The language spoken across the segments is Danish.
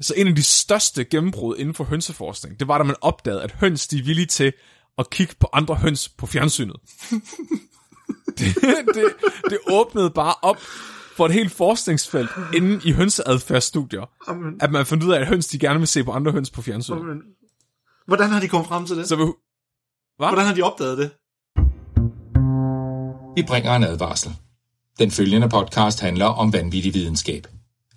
Så en af de største gennembrud inden for hønseforskning, det var, da man opdagede, at høns de er villige til at kigge på andre høns på fjernsynet. det, det, det åbnede bare op for et helt forskningsfelt inden i hønseadfærdsstudier, Amen. at man fandt ud af, at høns de gerne vil se på andre høns på fjernsynet. Amen. Hvordan har de kommet frem til det? Så vi, Hvordan har de opdaget det? Vi bringer en advarsel. Den følgende podcast handler om vanvittig videnskab.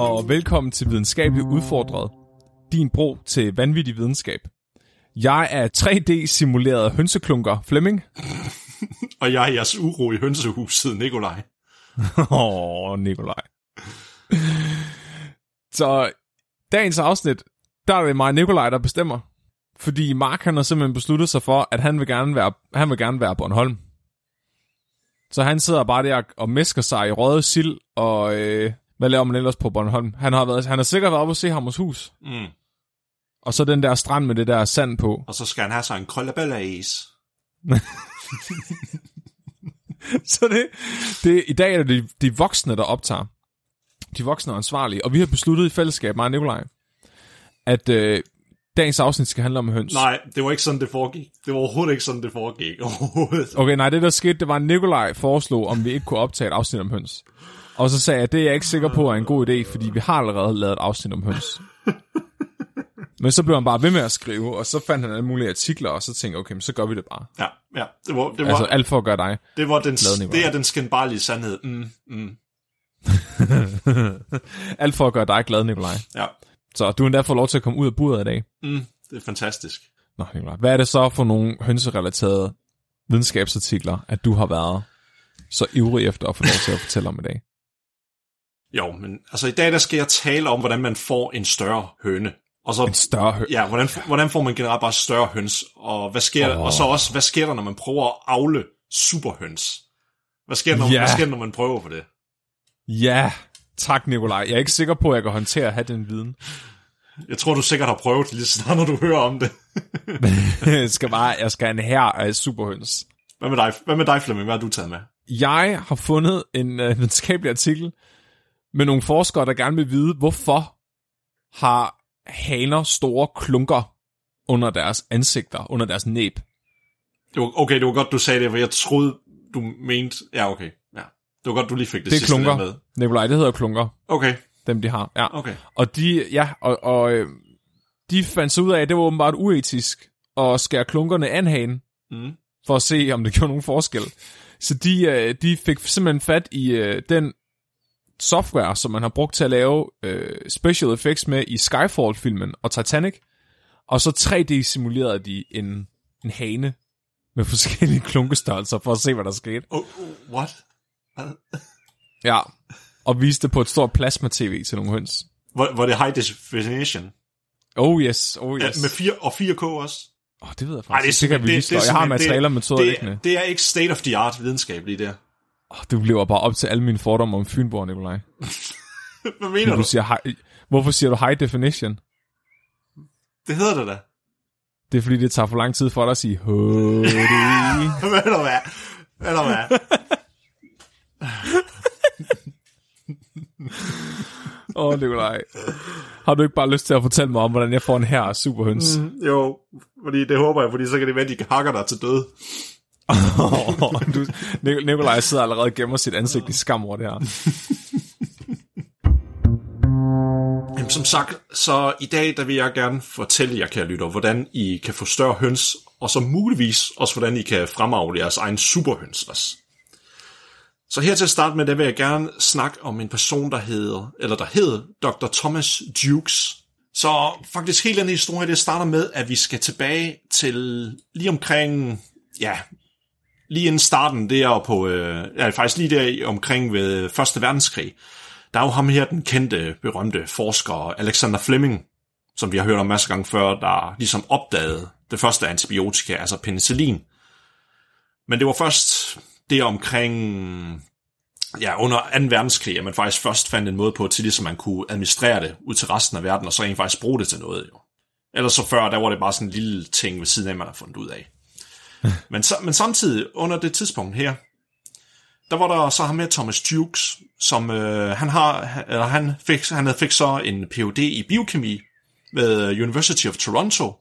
Og velkommen til Videnskabeligt Udfordret, din bro til vanvittig videnskab. Jeg er 3D-simuleret hønseklunker Flemming. Og jeg er jeres uro i hønsehuset, Nikolaj. Åh, oh, Nikolaj. Så dagens afsnit, der er det mig Nikolaj, der bestemmer. Fordi Mark han har simpelthen besluttet sig for, at han vil gerne være, han vil gerne være Bornholm. Så han sidder bare der og mesker sig i røde sild, og øh, hvad laver man ellers på Bornholm? Han har, været, han har sikkert været oppe og se Hammers hus. Mm. Og så den der strand med det der sand på. Og så skal han have sig en krøllebælleis. Så det, det, i dag er det de, de voksne, der optager. De voksne er ansvarlige. Og vi har besluttet i fællesskab, mig og Nikolaj, at øh, dagens afsnit skal handle om høns. Nej, det var ikke sådan, det foregik. Det var overhovedet ikke sådan, det foregik. Okay, nej, det der skete, det var, at Nikolaj foreslog, om vi ikke kunne optage et afsnit om høns. Og så sagde jeg, at det er jeg ikke sikker på er en god idé, fordi vi har allerede lavet et afsnit om høns. Men så blev han bare ved med at skrive, og så fandt han alle mulige artikler, og så tænkte jeg, okay, men så gør vi det bare. Ja, ja. Det var, det var, Altså alt for at gøre dig. det var den, glad, det er den skændbarlige sandhed. Mm, mm. alt for at gøre dig glad, Nikolaj. Ja, Så du endda fået lov til at komme ud af buret i dag. mm, det er fantastisk. Nå, Nikolaj. Hvad er det så for nogle hønserelaterede videnskabsartikler, at du har været så ivrig efter at få lov til at fortælle om i dag? Jo, men altså i dag der skal jeg tale om, hvordan man får en større høne. Og så, En større hø- ja, hvordan, hvordan får man generelt bare større høns, og hvad sker, oh. og så også, hvad sker der, når man prøver at avle superhøns? Hvad sker, der, når, Ja. hvad sker der, når man prøver på det? Ja, tak Nikolaj. Jeg er ikke sikker på, at jeg kan håndtere at have den viden. Jeg tror, du sikkert har prøvet lige snart, når du hører om det. jeg skal bare, jeg skal have en her af superhøns. Hvad med dig, hvad med dig Flemming? Hvad har du taget med? Jeg har fundet en øh, videnskabelig artikel med nogle forskere, der gerne vil vide, hvorfor har haner store klunker under deres ansigter, under deres næb. Det var, okay, det var godt, du sagde det, for jeg troede, du mente... Ja, okay. Det var godt, du lige fik det, Det sidste klunker. der med. Nikolaj, det hedder klunker, Okay, dem de har. Ja. okay. Og de, ja, og, og øh, de fandt så ud af, at det var åbenbart uetisk at skære klunkerne af en hane, Mm. for at se, om det gjorde nogen forskel. Så de, øh, de fik simpelthen fat i øh, den software, som man har brugt til at lave special effects med i Skyfall-filmen og Titanic, og så 3D-simulerede de en, en hane med forskellige klunkestørrelser for at se, hvad der skete. Oh, oh, what? Ja, og viste det på et stort plasma-tv til nogle høns. Var, var det high definition? Oh yes, oh Ja, yes. med 4 og 4K også? Åh, oh, det ved jeg Ej, faktisk. ikke. det, kan vi lige slå. Jeg har materialer med metoder det, det, det er ikke state of the art videnskab lige der. Oh, du lever bare op til alle mine fordomme om Fynborg, Nikolaj. Hvad mener Du du? siger high, hvorfor siger du high definition? Det hedder det da. Det er fordi, det tager for lang tid for dig at sige. Hvad du hvad? Hvad du hvad? Åh, oh, Nikolaj. Har du ikke bare lyst til at fortælle mig om, hvordan jeg får en her superhøns? Mm. Jo, fordi det håber jeg, fordi så kan det være, at de hakker dig til død. Oh, du, Nik- Nikolaj sidder allerede og gemmer sit ansigt i skam over det her. Jamen, som sagt, så i dag der vil jeg gerne fortælle jer, kære lytter, hvordan I kan få større høns, og så muligvis også, hvordan I kan fremavle jeres egen superhøns også. Så her til at starte med, der vil jeg gerne snakke om en person, der hedder, eller der hed Dr. Thomas Dukes. Så faktisk hele den historie, det starter med, at vi skal tilbage til lige omkring, ja, lige inden starten, der på, øh, ja, faktisk lige der omkring ved Første Verdenskrig. Der er jo ham her, den kendte, berømte forsker Alexander Fleming, som vi har hørt om masser gange før, der ligesom opdagede det første antibiotika, altså penicillin. Men det var først det omkring ja, under 2. verdenskrig, at man faktisk først fandt en måde på, til det, så man kunne administrere det ud til resten af verden, og så egentlig faktisk bruge det til noget. Jo. Ellers så før, der var det bare sådan en lille ting ved siden af, man har fundet ud af. men, så, men samtidig, under det tidspunkt her, der var der så ham med Thomas Dukes, som øh, han har, eller han fik, han fik så en Ph.D. i biokemi ved University of Toronto,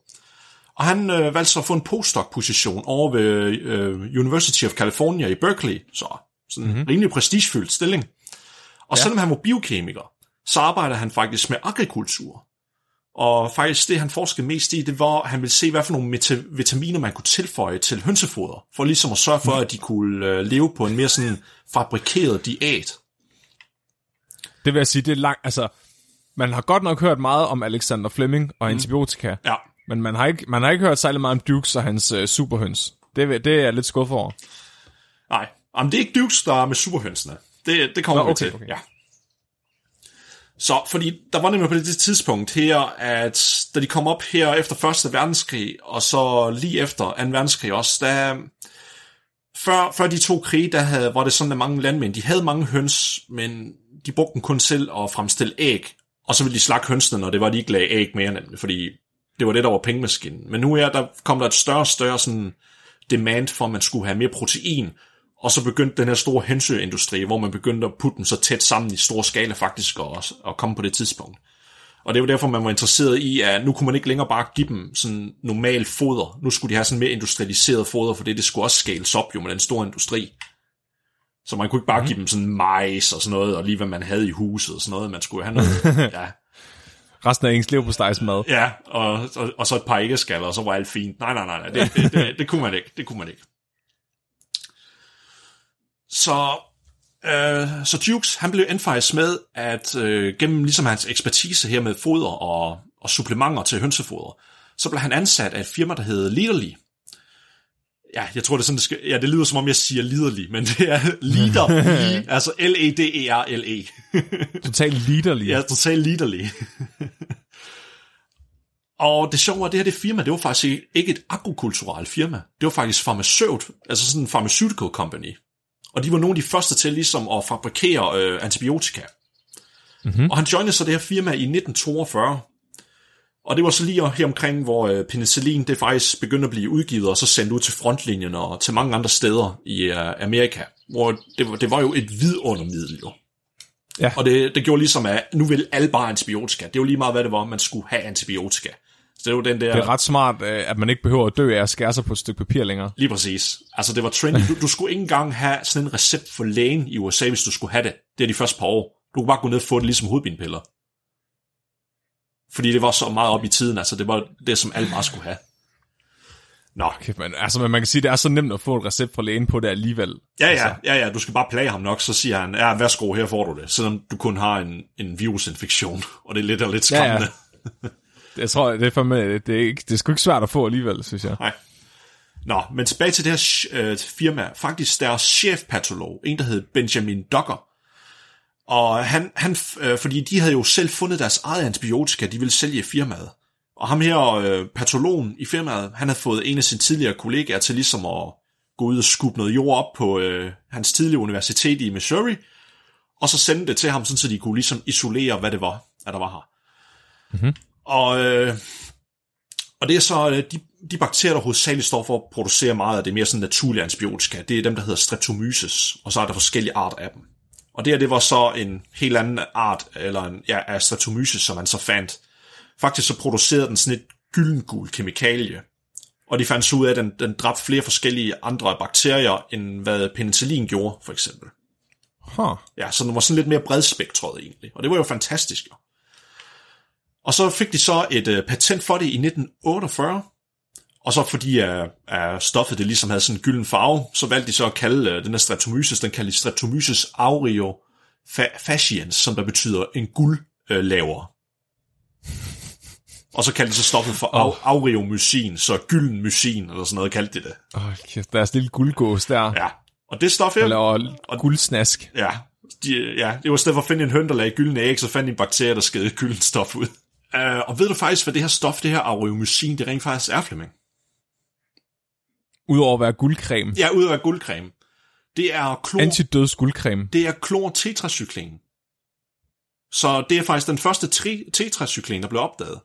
og han øh, valgte så at få en postdoc-position over ved øh, University of California i Berkeley, så sådan en mm-hmm. rimelig prestigefyldt stilling. Og ja. selvom han var biokemiker, så arbejder han faktisk med agrikultur. Og faktisk det, han forskede mest i, det var, at han ville se, hvad for nogle vitaminer man kunne tilføje til hønsefoder, for ligesom at sørge for, at de kunne øh, leve på en mere sådan fabrikeret diæt. Det vil jeg sige, det er langt, altså, man har godt nok hørt meget om Alexander Fleming og mm. antibiotika, ja. Men man har, ikke, man har ikke hørt særlig meget om Dukes og hans uh, superhøns. Det, det er jeg lidt skuffet over. Nej, Jamen, det er ikke Dukes, der er med superhønsene. Det, det kommer Nå, okay, vi til. Okay. Ja. Så, fordi der var nemlig på det tidspunkt her, at da de kom op her efter 1. verdenskrig, og så lige efter 2. verdenskrig også, der, før, før de to krige, der havde, var det sådan, at mange landmænd, de havde mange høns, men de brugte dem kun selv at fremstille æg, og så ville de slakke hønsene, når det var, de ikke lagde æg mere nemlig, fordi det var det, der var pengemaskinen. Men nu er der, kom der et større og større sådan demand for, at man skulle have mere protein, og så begyndte den her store hensøindustri, hvor man begyndte at putte dem så tæt sammen i stor skala faktisk, og, og komme på det tidspunkt. Og det var derfor, man var interesseret i, at nu kunne man ikke længere bare give dem sådan normal foder. Nu skulle de have sådan mere industrialiseret foder, for det, det skulle også skales op jo med den store industri. Så man kunne ikke bare give dem sådan majs og sådan noget, og lige hvad man havde i huset og sådan noget. Man skulle have noget, ja. Resten af ens liv på mad. Ja, og, og, og, så et par æggeskaller, og så var alt fint. Nej, nej, nej, nej det, det, det, det, kunne man ikke. Det kunne man ikke. Så, øh, så Dukes, han blev endfejs med, at øh, gennem ligesom hans ekspertise her med foder og, og supplementer til hønsefoder, så blev han ansat af et firma, der hedder Literally, Ja, jeg tror, det er sådan, det skal, ja, det lyder som om, jeg siger liderlig, men det er leader, altså L-E-D-E-R-L-E. Total liderlig. Ja, total liderlig. og det sjove er, det her det firma, det var faktisk ikke et agrikulturelt firma. Det var faktisk farmaceut, altså sådan en pharmaceutical company. Og de var nogle af de første til ligesom at fabrikere øh, antibiotika. Mm-hmm. Og han joinede så det her firma i 1942. Og det var så lige her omkring, hvor øh, penicillin det faktisk begyndte at blive udgivet og så sendt ud til frontlinjen og til mange andre steder i øh, Amerika. Hvor det, var, det var jo et vidundermiddel jo. Ja. Og det, det gjorde ligesom, at nu vil alle bare antibiotika. Det var lige meget, hvad det var, man skulle have antibiotika. Så det, var den der... det er ret smart, øh, at man ikke behøver at dø af at skære sig på et stykke papir længere. Lige præcis. Altså, det var trendy. Du, du skulle ikke engang have sådan en recept for lægen i USA, hvis du skulle have det. Det er de første par år. Du kunne bare gå ned og få det ligesom hovedbindpiller. Fordi det var så meget op i tiden, altså det var det, som alle bare skulle have. Nå. Okay, men, altså, men man kan sige, det er så nemt at få et recept fra lægen på det alligevel. Ja, ja, altså. ja, ja, du skal bare plage ham nok, så siger han, ja, værsgo, her får du det, selvom du kun har en, en virusinfektion, og det er lidt og lidt skræmmende. Ja, ja. Jeg tror, det er, fandme, det er, ikke, det er sgu ikke svært at få alligevel, synes jeg. Nej. Nå, men tilbage til det her øh, firma. Faktisk deres chefpatolog, en der hed Benjamin Docker. Og han, han øh, fordi de havde jo selv fundet deres eget antibiotika, de ville sælge i firmaet. Og ham her, øh, patologen i firmaet, han havde fået en af sine tidligere kollegaer til ligesom at gå ud og skubbe noget jord op på øh, hans tidligere universitet i Missouri, og så sende det til ham, sådan, så de kunne ligesom isolere, hvad det var, at der var her. Mm-hmm. Og, øh, og det er så øh, de, de bakterier, der hovedsageligt står for at producere meget af det mere sådan naturlige antibiotika, det er dem, der hedder Streptomyces, og så er der forskellige arter af dem. Og det her, det var så en helt anden art, eller en, ja, af Streptomyces, som man så fandt. Faktisk så producerede den sådan et gyldengul kemikalie, og de fandt så ud af, at den, den dræbte flere forskellige andre bakterier, end hvad penicillin gjorde, for eksempel. Huh. Ja, så den var sådan lidt mere bredspektret egentlig, og det var jo fantastisk. Jo. Og så fik de så et uh, patent for det i 1948, og så fordi uh, uh, stoffet det ligesom havde sådan en gylden farve, så valgte de så at kalde uh, den her streptomyces, den kaldte streptomyces aureo fasciens, som der betyder en guldlaver. Og så kaldte de så stoffet for oh. aureomycin, så gylden mycin, eller sådan noget kaldte de det. Åh, oh, kæft, der er lille guldgås der. Ja, og det stof her... Og, og guldsnask. Ja, De, ja, det var i stedet for at finde en høn, der lagde gyldne æg, så fandt de en bakterie, der skede gyldent stof ud. Uh, og ved du faktisk, hvad det her stof, det her auromycin, det rent faktisk er, Flemming? Udover at være guldcreme. Ja, ud af guldcreme. Det er klor, Antidøds guldcreme. det er klor tetracyklen. Så det er faktisk den første tri- tetracyklen, der blev opdaget.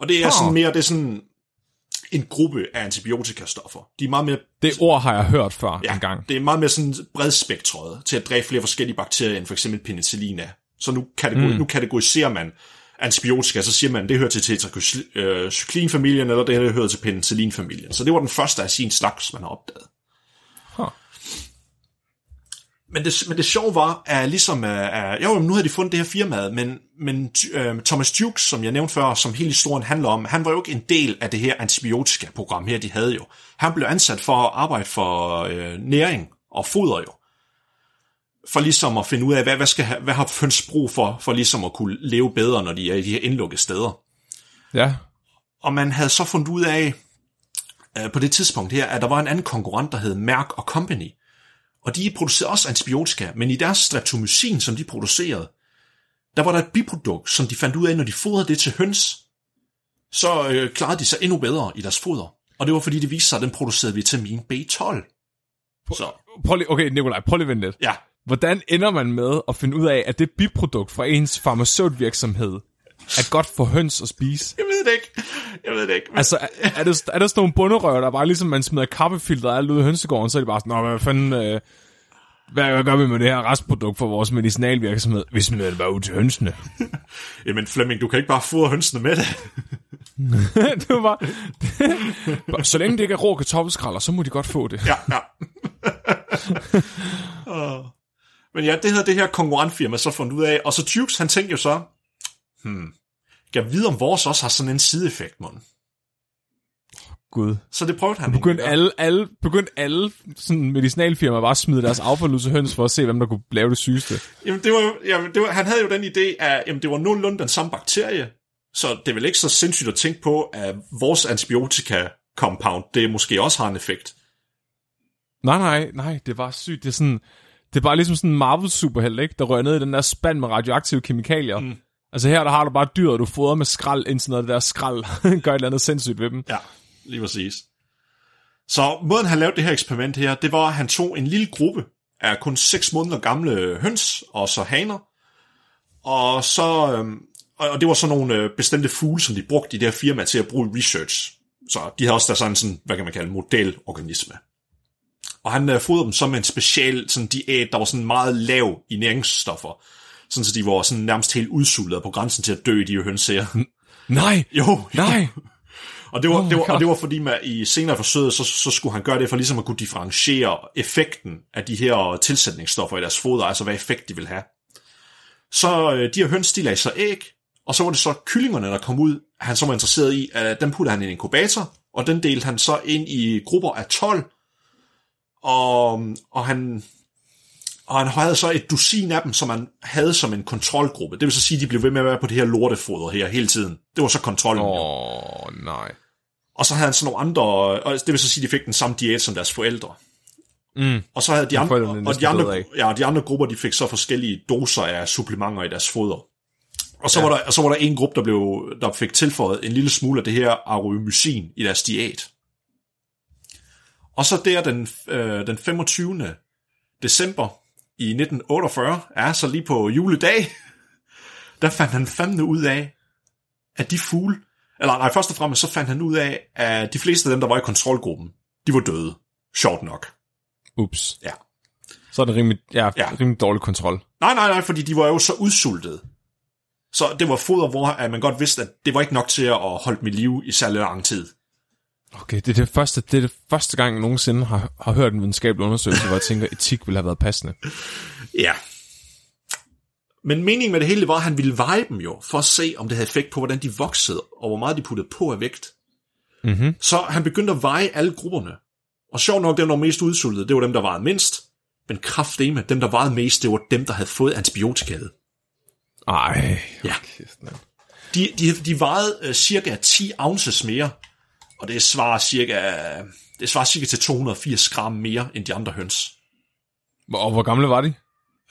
Og det er Ah. sådan mere, det er sådan en gruppe af antibiotikastoffer. De er meget mere Det ord har jeg hørt før Ja, en gang. det er meget mere sådan bredspektret til at dræbe flere forskellige bakterier, end for eksempel penicillin er. Så nu, kategori- mm. nu kategoriserer man antibiotika, så siger man, det hører til tetracyklinfamilien, eller det her hører til penicillinfamilien. Så det var den første af sin slags, man har opdaget. Huh. Men det, men det sjove var, at ligesom, uh, uh, jo, nu havde de fundet det her firma, men, men uh, Thomas Dukes, som jeg nævnte før, som hele historien handler om, han var jo ikke en del af det her antibiotika-program her, de havde jo. Han blev ansat for at arbejde for uh, næring og foder jo. For ligesom at finde ud af, hvad, hvad, skal, hvad har høns brug for, for ligesom at kunne leve bedre, når de er i de her indlukkede steder. Ja. Og man havde så fundet ud af, øh, på det tidspunkt her, at der var en anden konkurrent, der hed Merck og Company. Og de producerede også antibiotika, men i deres streptomycin, som de producerede, der var der et biprodukt, som de fandt ud af, når de fodrede det til høns, så øh, klarede de sig endnu bedre i deres foder. Og det var fordi, det viste sig, at den producerede vitamin B12. Så, Prøv lige, okay, Nikolaj, prøv lige at vente lidt. ja. Hvordan ender man med at finde ud af, at det biprodukt fra ens farmaceutvirksomhed er godt for høns at spise? Jeg ved det ikke. Jeg ved det ikke. Men, Altså, er, er, der, er der sådan nogle bunderøver, der bare ligesom man smider kaffefilter og alt ud i hønsegården, så er de bare sådan, Nå, hvad fanden, øh, hvad, hvad gør vi med det her restprodukt for vores medicinalvirksomhed? Vi smider det bare ud til hønsene. jamen Flemming, du kan ikke bare fodre hønsene med det. det var bare, så længe det ikke er rå kartoffelskralder, så må de godt få det. Ja, ja. Åh. Men ja, det havde det her konkurrentfirma så fundet ud af, og så Tukes, han tænkte jo så, hmm, jeg vide, om vores også har sådan en sideeffekt, mon? Gud. Så det prøvede han. Begyndte egentlig at alle, alle, begyndte alle sådan medicinalfirmaer bare at smide deres affald ud til høns for at se, hvem der kunne lave det sygeste. Jamen, det var, jamen, det var, han havde jo den idé, at jamen, det var nogenlunde den samme bakterie, så det er vel ikke så sindssygt at tænke på, at vores antibiotika-compound, det måske også har en effekt. Nej, nej, nej, det var sygt. Det er sådan, det er bare ligesom sådan en Marvel superhelt, ikke? Der rører ned i den der spand med radioaktive kemikalier. Mm. Altså her, der har du bare dyret, du fodrer med skrald, indtil noget af det der skrald gør et eller andet sindssygt ved dem. Ja, lige præcis. Så måden han lavede det her eksperiment her, det var, at han tog en lille gruppe af kun 6 måneder gamle høns og så haner, og så øhm, og det var så nogle øh, bestemte fugle, som de brugte i det her firma til at bruge research. Så de havde også der sådan, sådan hvad kan man kalde, modelorganisme. Og han øh, fodrede dem så med en special sådan diæt, der var sådan meget lav i næringsstoffer. Sådan så de var sådan nærmest helt udsultet på grænsen til at dø, de her høns her. Nej, Jo, nej. og det var, Oh det var, og det var fordi, man i senere forsøget, så, så skulle han gøre det for ligesom at kunne differentiere effekten af de her tilsætningsstoffer i deres foder, altså hvad effekt de vil have. Så øh, de her høns, de lagde sig æg, og så var det så kyllingerne, der kom ud, han så var interesseret i, at dem puttede han i en inkubator, og den delte han så ind i grupper af 12, og, og han og han havde så et dusin af dem, som han havde som en kontrolgruppe. Det vil så sige, at de blev ved med at være på det her lortefoder her hele tiden. Det var så kontrollen. Åh, oh, nej. Og så havde han sådan nogle andre, og det vil så sige, at de fik den samme diæt som deres forældre. Mm. Og så havde de andre, og de andre, ja, de andre grupper, de fik så forskellige doser af supplementer i deres foder. Og så, ja. var der, og så var der en gruppe, der, blev, der fik tilføjet en lille smule af det her aromycin i deres diæt. Og så der den, øh, den 25. december i 1948, er så lige på juledag, der fandt han fandme ud af, at de fugle, eller nej, først og fremmest så fandt han ud af, at de fleste af dem, der var i kontrolgruppen, de var døde. Sjovt nok. Ups. Ja. Så er det rimelig, ja, Ja. rimelig dårlig kontrol. Nej, nej, nej, fordi de var jo så udsultede. Så det var foder, hvor man godt vidste, at det var ikke nok til at holde dem i live i særlig lang tid. Okay, det er det første, det er det første gang, jeg nogensinde har, har hørt en videnskabelig undersøgelse, hvor jeg tænker, etik ville have været passende. Ja. Men meningen med det hele var, at han ville veje dem jo, for at se, om det havde effekt på, hvordan de voksede, og hvor meget de puttede på af vægt. Mhm. Så han begyndte at veje alle grupperne. Og sjovt nok, dem, der var mest udsultede, det var dem, der vejede mindst. Men kraftedeme, dem, der vejede mest, det var dem, der havde fået antibiotikaet. Ej, Ja. kæft. De, de, de vejede øh, cirka 10 ounces mere, og det svarer cirka, det svarer cirka til 280 gram mere end de andre høns. Og hvor gamle var de?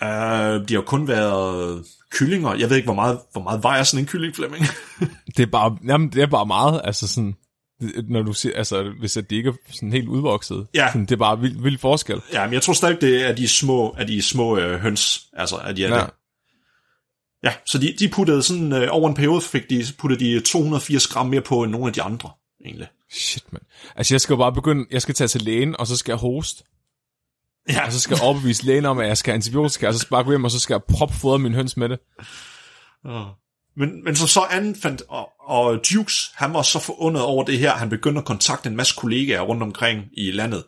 Uh, de har kun været kyllinger. Jeg ved ikke, hvor meget, hvor meget vejer sådan en kylling, Flemming. Det er bare, jamen, det er bare meget, altså sådan, når du siger, altså, hvis de ikke er sådan helt udvokset. Ja. Sådan, det er bare vild, vild forskel. ja, men jeg tror stadig, det er de små, af de små øh, høns. Altså, at de er Ja. ja. ja, så de, de puttede sådan, øh, over en periode fik de, puttede de 280 gram mere på end nogle af de andre, egentlig. Shit, mand. Altså, jeg skal jo bare begynde, jeg skal tage til lægen, og så skal jeg hoste. Ja, Og så skal jeg overbevise lægen om, at jeg skal have antibiotika, og så skal jeg gå hjem, og så skal jeg propfodre min høns med det. Men, men så så anden fandt, og, og Dukes, han var så forundret over det her, han begyndte at kontakte en masse kollegaer rundt omkring i landet,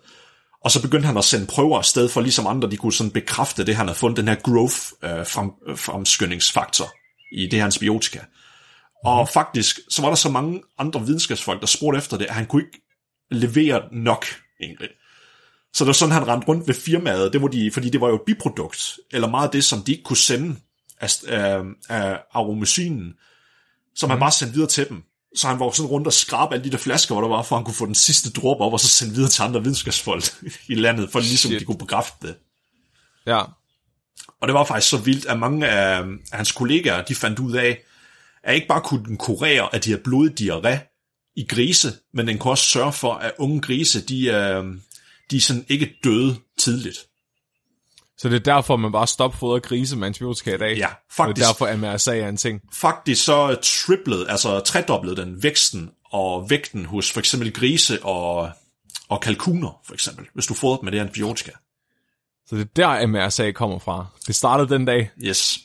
og så begyndte han at sende prøver afsted for ligesom andre, de kunne sådan bekræfte det, han havde fundet, den her growth øh, frem, øh, fremskyndingsfaktor i det her antibiotika. Og faktisk, så var der så mange andre videnskabsfolk, der spurgte efter det, at han kunne ikke levere nok, egentlig. Så det var sådan, han rendte rundt ved firmaet, det var de, fordi det var jo et biprodukt, eller meget af det, som de ikke kunne sende af, af, af aromycinen, som han bare sendte videre til dem. Så han var sådan rundt og skrabe alle de der flasker, hvor der var, for han kunne få den sidste dråbe op, og så sende videre til andre videnskabsfolk i landet, for ligesom Shit. de kunne bekræfte det. Ja. Og det var faktisk så vildt, at mange af, af hans kollegaer, de fandt ud af, at ikke bare kunne den kurere, at de har blodig diarré i grise, men den kunne også sørge for, at unge grise, de, er, de sådan ikke døde tidligt. Så det er derfor, man bare stopfodrer grise med antibiotika i dag. Ja, Og det faktisk. er derfor, at MRSA er en ting. Faktisk så triplede, altså tredoblede den væksten og vægten hos for eksempel grise og, og kalkuner, for eksempel, hvis du fodrer dem med det antibiotika. Så det er der, MRSA kommer fra. Det startede den dag. Yes.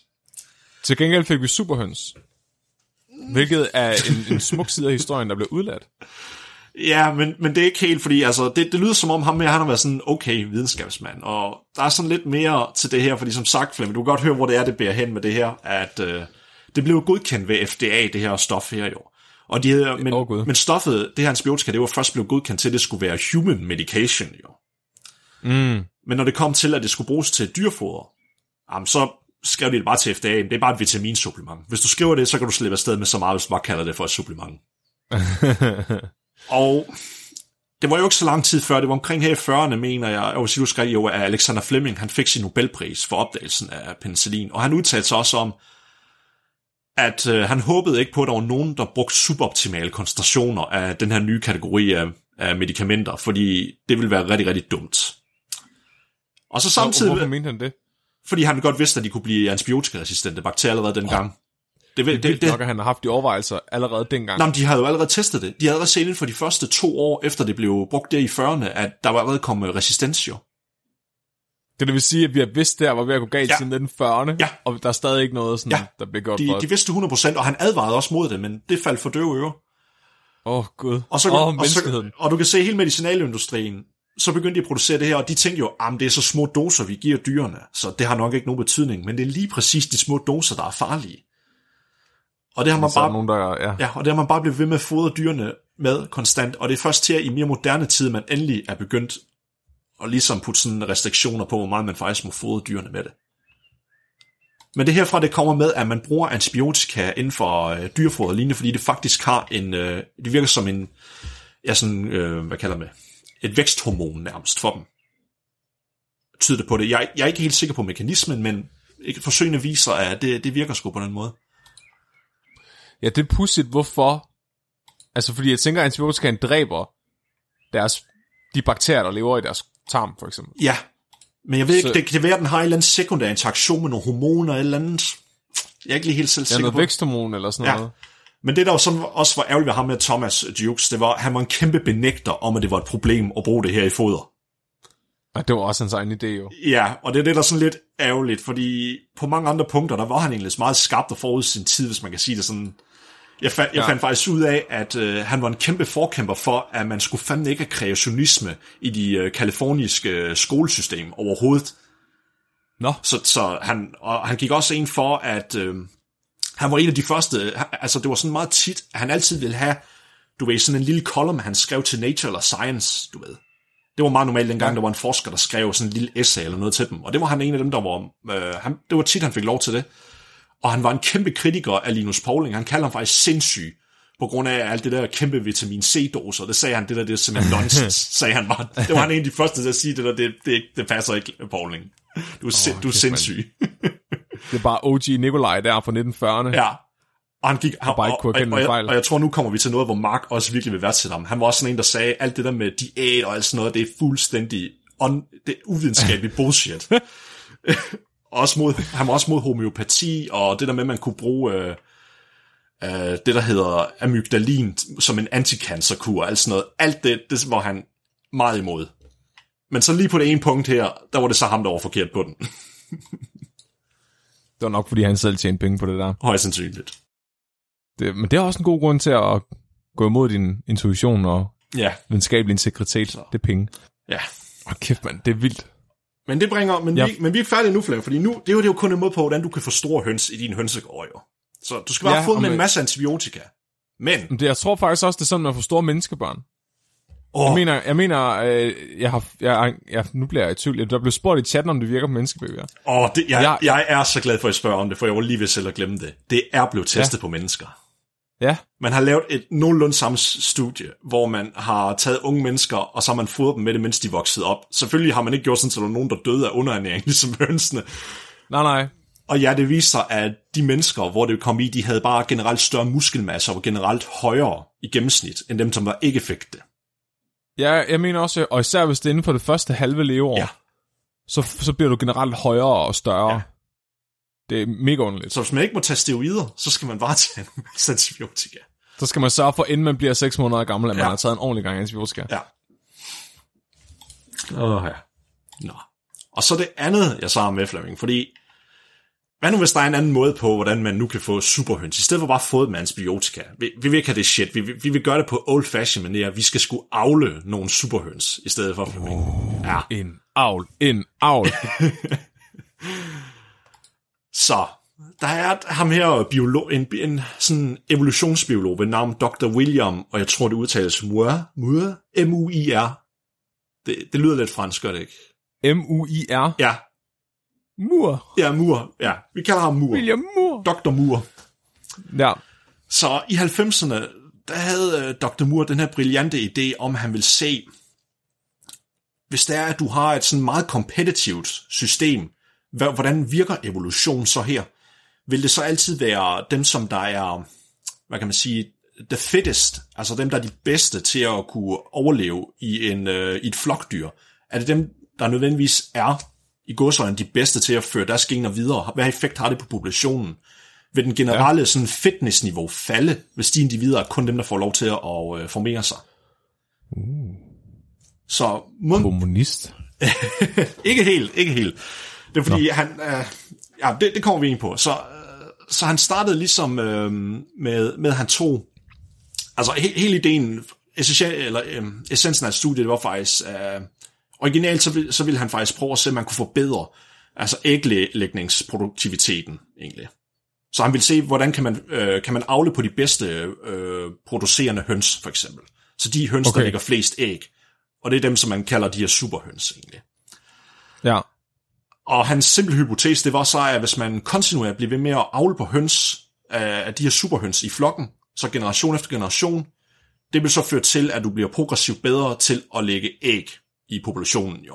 Til gengæld fik vi superhøns. Hvilket er en, en smuk side af historien, der blev udladt. Ja, men, men det er ikke helt, fordi altså, det, det lyder som om ham her, han har været sådan en okay videnskabsmand, og der er sådan lidt mere til det her, fordi som sagt, Flemming, du kan godt høre, hvor det er, det bærer hen med det her, at øh, det blev godkendt ved FDA, det her stof her jo. Og de havde, men, Gud. men stoffet, det her antibiotika, det var først blevet godkendt til, at det skulle være human medication jo. Mm. Men når det kom til, at det skulle bruges til dyrfoder, jamen, så skrev de det bare til FDA, det er bare et vitaminsupplement. Hvis du skriver det, så kan du slippe afsted med så meget, hvis du bare kalder det for et supplement. Og det var jo ikke så lang tid før, det var omkring her i 40'erne, mener jeg, og du skrev jo, at Alexander Fleming, han fik sin Nobelpris for opdagelsen af penicillin, og han udtalte sig også om, at øh, han håbede ikke på, at der var nogen, der brugte suboptimale koncentrationer af den her nye kategori af, af medicamenter, fordi det ville være rigtig, rigtig dumt. Og så samtidig, Hvorfor mente han det? Fordi han godt vidste, at de kunne blive antibiotikaresistente bakterier allerede dengang. Det, det, Det, det, det, nok, at han har haft de overvejelser allerede dengang. Nej, de havde jo allerede testet det. De havde allerede set inden for de første to år, efter det blev brugt der i 40'erne, at der var allerede kommet resistens jo. Det, det vil sige, at vi har vidst, der var ved at gå galt Ja. siden 1940'erne, Ja. og der er stadig ikke noget, sådan, Ja. der bliver gjort De, for de vidste 100%, og han advarede også mod det, men det faldt for døve ører. Åh, oh, gud. Og, så, Åh, oh, og, så, og du kan se hele medicinalindustrien, så begyndte de at producere det her, og de tænkte jo, at det er så små doser, vi giver dyrene, så det har nok ikke nogen betydning, men det er lige præcis de små doser, der er farlige. Og det har man bare nogen, der... Ja. Ja, og det har man bare blevet ved med at fodre dyrene med konstant, og det er først her i mere moderne tid, man endelig er begyndt at ligesom putte sådan restriktioner på, hvor meget man faktisk må fodre dyrene med det. Men det herfra, det kommer med, at man bruger antibiotika inden for øh, dyrefoder lignende, fordi det faktisk har en, øh, det virker som en, ja sådan, øh, hvad kalder man det, et væksthormon nærmest for dem. Tyder det på det. Jeg, jeg er ikke helt sikker på mekanismen, men forsøgene viser, at det, det virker sgu på den måde. ja, det er pudsigt, hvorfor... Altså, fordi jeg tænker, at antibiotikaen dræber deres, de bakterier, der lever i deres tarm, for eksempel. Ja, men jeg ved ikke, Så- det kan være, at den har en eller anden sekundær interaktion med nogle hormoner eller andet. Jeg er ikke lige helt selv Ja, sikker noget på. væksthormon eller sådan Ja. noget. Men det, der var sådan også var ærgerligt ved ham med Thomas Dukes, det var, at han var en kæmpe benægter om, at det var et problem at bruge det her i foder. Og det var også hans egen idé, jo. Ja, og det er det, der er sådan lidt ærgerligt, fordi på mange andre punkter, der var han egentlig meget skarpt og forud sin tid, hvis man kan sige det sådan. Jeg fandt, jeg Ja. fandt faktisk ud af, at øh, han var en kæmpe forkæmper for, at man skulle fandme ikke have kreationisme i de øh, kaliforniske øh, skolesystem overhovedet. Nå, Så, så han, og han gik også ind for, at øh, han var en af de første, altså det var sådan meget tit, at han altid ville have, du ved, sådan en lille column, han skrev til Nature eller Science, du ved. Det var meget normalt dengang, ja. der var en forsker, der skrev sådan en lille essay eller noget til dem, og det var han en af dem, der var, øh, han, det var tit, han fik lov til det. Og han var en kæmpe kritiker af Linus Pauling, han kaldte ham faktisk sindssyg, på grund af alt det der kæmpe vitamin C-doser, det sagde han, det der, det er simpelthen nonsense, sagde han bare. Det var han en af de første til at sige, det der, det, det, det passer ikke, Pauling. Du er, sind, du er sindssyg. Det er bare OG Nikolaj der fra 1940'erne. Ja. Og han gik, han, bare ikke og, kunne og, og, jeg, fejl. og jeg tror, nu kommer vi til noget, hvor Mark også virkelig vil værdsætte ham. Han var også sådan en, der sagde, alt det der med diæt og alt sådan noget, det er fuldstændig on, det er uvidenskabeligt bullshit. også mod, han var også mod homeopati, og det der med, at man kunne bruge øh, øh, det, der hedder amygdalin som en anticancerkur, og alt sådan noget. Alt det, det var han meget imod. Men så lige på det ene punkt her, der var det så ham, der var forkert på den. Det var nok, fordi han selv tjente penge på det der. Højst sandsynligt. Det, men det er også en god grund til at gå imod din intuition og Ja, videnskabelig integritet. Det er penge. ja. Åh, kæft mand, det er vildt. Men det bringer, men, Ja. vi, men vi er færdige nu, Flemming, fordi nu, det er jo, det er jo kun en måde på, hvordan du kan få store høns i din hønsegård, jo. Så du skal bare Ja, få og med en masse antibiotika. Men, Men det, jeg tror faktisk også, det er sådan, man får store menneskebørn. Åh, Jeg mener, jeg mener, øh, jeg har, jeg, jeg, nu bliver jeg i tvivl. Der blev spurgt i chatten, om det virker på menneskebabyer. åh det, jeg, Jeg- jeg, er så glad for, at I spørger om det, for jeg var lige ved selv at glemme det. Det er blevet testet ja. på mennesker. Ja, Man har lavet et nogenlunde samme studie, hvor man har taget unge mennesker, og så har man fodret dem med det, mens de voksede op. Selvfølgelig har man ikke gjort sådan, at der var nogen, der døde af underernæring, ligesom hønsene. nej, nej. Og ja, det viser sig, at de mennesker, hvor det kom i, de havde bare generelt større muskelmasse og var generelt højere i gennemsnit, end dem, som der ikke fik det. Ja, jeg mener også, og især hvis det er inden for det første halve leveår, Ja. så, så bliver du generelt højere og større. Ja. Det er mega underligt. Så hvis man ikke må tage steroider, så skal man bare tage en masse antibiotika. Så skal man sørge for, inden man bliver 6 måneder gammel, at man Ja. har taget en ordentlig gang antibiotika. Ja. Åh ja. Nå. Og så det andet, jeg har med, Flemming, fordi hvad nu hvis der er en anden måde på, hvordan man nu kan få superhøns, i stedet for bare få det med antibiotika. Vi, vi vil ikke have det shit, vi, vi, vi vil gøre det på old fashion manier. Vi skal sgu avle nogle superhøns, i stedet for, Flemming. Ja. En avl, en avl. Så, der er ham her biolog, en, en sådan evolutionsbiolog ved navn Dr. William, og jeg tror det udtales Muir, Muir, M-U-I-R. Det, det lyder lidt fransk, gør det ikke? M-U-I-R. Ja, Mur. ja, Moore. Ja, vi kalder ham Moore. William Mur. Dr. Moore. Ja. Så i 90'erne, der havde øh, Dr. Moore den her brillante idé om, han vil se, hvis det er, at du har et sådan meget kompetitivt system, hvordan virker evolution så her? Vil det så altid være dem, som der er, hvad kan man sige, the fittest, altså dem, der er de bedste til at kunne overleve i, en, øh, i et flokdyr? Er det dem, der nødvendigvis er i godsøjne de bedste til at føre deres gener videre? Hvad effekt har det på populationen? Vil den generelle ja. sådan fitnessniveau falde, hvis de individer er kun dem, der får lov til at øh, formere sig? Uh. Så måden, Kommunist. ikke helt, ikke helt. Det er fordi, Nå. han... Øh, ja, det, det kommer vi ind på. Så, øh, så han startede ligesom øh, med, med, han tog... Altså, he, hele ideen, essentiel, eller, øh, essensen af studiet, det var faktisk... Øh, originalt, så, vil, så ville han faktisk prøve at se, om man kunne forbedre altså æglægningsproduktiviteten, egentlig. Så han ville se, hvordan kan man, øh, kan man afle på de bedste øh, producerende høns, for eksempel. Så de høns, okay. Der lægger flest æg. Og det er dem, som man kalder de her superhøns, egentlig. Ja. Og hans simple hypotese, det var så, at hvis man kontinuerligt bliver ved med at avle på høns, af af de her superhøns i flokken, så generation efter generation, det vil så føre til, at du bliver progressivt bedre til at lægge æg i populationen, jo.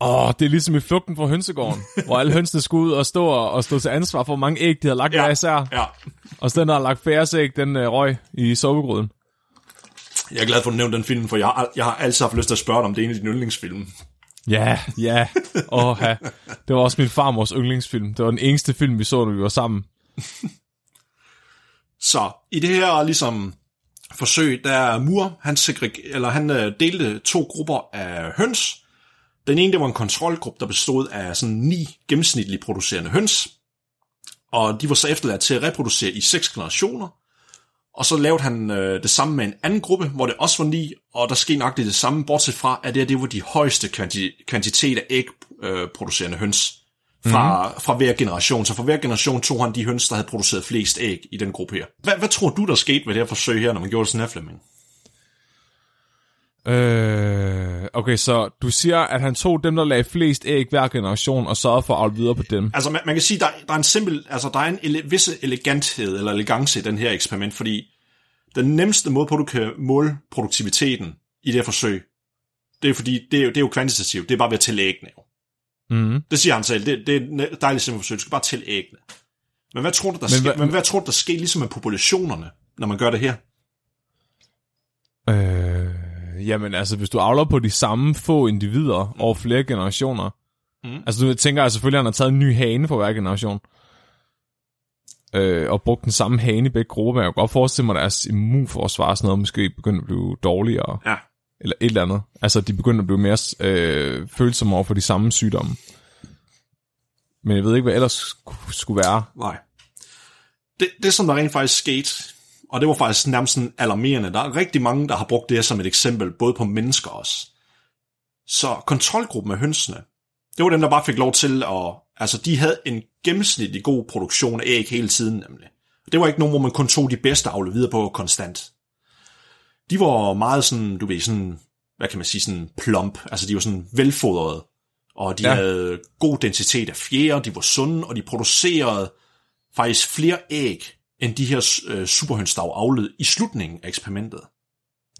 Åh, det er ligesom i flugten fra hønsegården, hvor alle hønsene skulle ud og stå, og, stå til ansvar for, hvor mange æg de havde lagt ja. især. ja. Og så den, der har lagt færre æg, den øh, røg i sovegryden. Jeg er glad for, at du nævnte den film, for jeg har, jeg har altid haft lyst til at spørge dig, om det er en af dine yndlingsfilm. Ja, ja. Åh. Det var også min farmors yndlingsfilm. Det var den eneste film, vi så, når vi var sammen. Så i det her ligesom forsøg, der Mur, han, segreg- eller han øh, delte to grupper af høns. Den ene, det var en kontrolgruppe, der bestod af sådan ni gennemsnitligt producerende høns. Og de var så efterladt til at reproducere i seks generationer. Og så lavede han øh, det samme med en anden gruppe, hvor det også var ni, og der skete nok det samme, bortset fra, at det, her, det var de højeste kvanti- kvantitet af ægproducerende øh, producerende høns fra, mm. fra hver generation. Så fra hver generation tog han de høns, der havde produceret flest æg i den gruppe her. Hvad, hvad tror du, der skete med det her forsøg her, når man gjorde det sådan her, Flemming? Øh, okay, så du siger, at han tog dem, der lagde flest æg hver generation, og sørgede for at avle videre på dem. Altså, man, man kan sige, der, der er en simpel, altså, der er en ele, visse eleganthed eller elegance i den her eksperiment, fordi den nemmeste måde på, du kan måle produktiviteten i det her forsøg, det er fordi, det er jo, det er jo kvantitativt, det er bare ved at tælle æggene. jo. Mm. Det siger han selv. Det, det er et dejligt simpelt forsøg. Du skal bare tælle æggene. Men hvad tror du, der Men sker, men hvad tror du, der sker ligesom med populationerne, når man gør det her? Øh, jamen altså, hvis du avler på de samme få individer mm. over flere generationer, Mm. altså nu tænker jeg selvfølgelig, at han har taget en ny hane for hver generation, øh, og brugt den samme hane i begge grupper, men jeg kan godt forestille mig, at deres immunforsvar og sådan noget måske begynder at blive dårligere, Ja eller et eller andet. Altså, de begyndte at blive mere øh, følsomme over for de samme sygdomme. Men jeg ved ikke, hvad ellers skulle være. Nej. Det, det, som der rent faktisk skete, og det var faktisk nærmest sådan alarmerende, der er rigtig mange, der har brugt det her som et eksempel, både på mennesker også. Så kontrolgruppen af hønsene, det var dem, der bare fik lov til at... Altså, de havde en gennemsnitlig god produktion af æg hele tiden, nemlig. Det var ikke nogen, hvor man kun tog de bedste avle videre på konstant. De var meget sådan, du ved, sådan, hvad kan man sige, sådan plump. Altså, de var sådan velfodrede. Og de Ja. havde god densitet af fjerde, de var sunde, og de producerede faktisk flere æg, end de her øh, superhøns, der var avlet i slutningen af eksperimentet.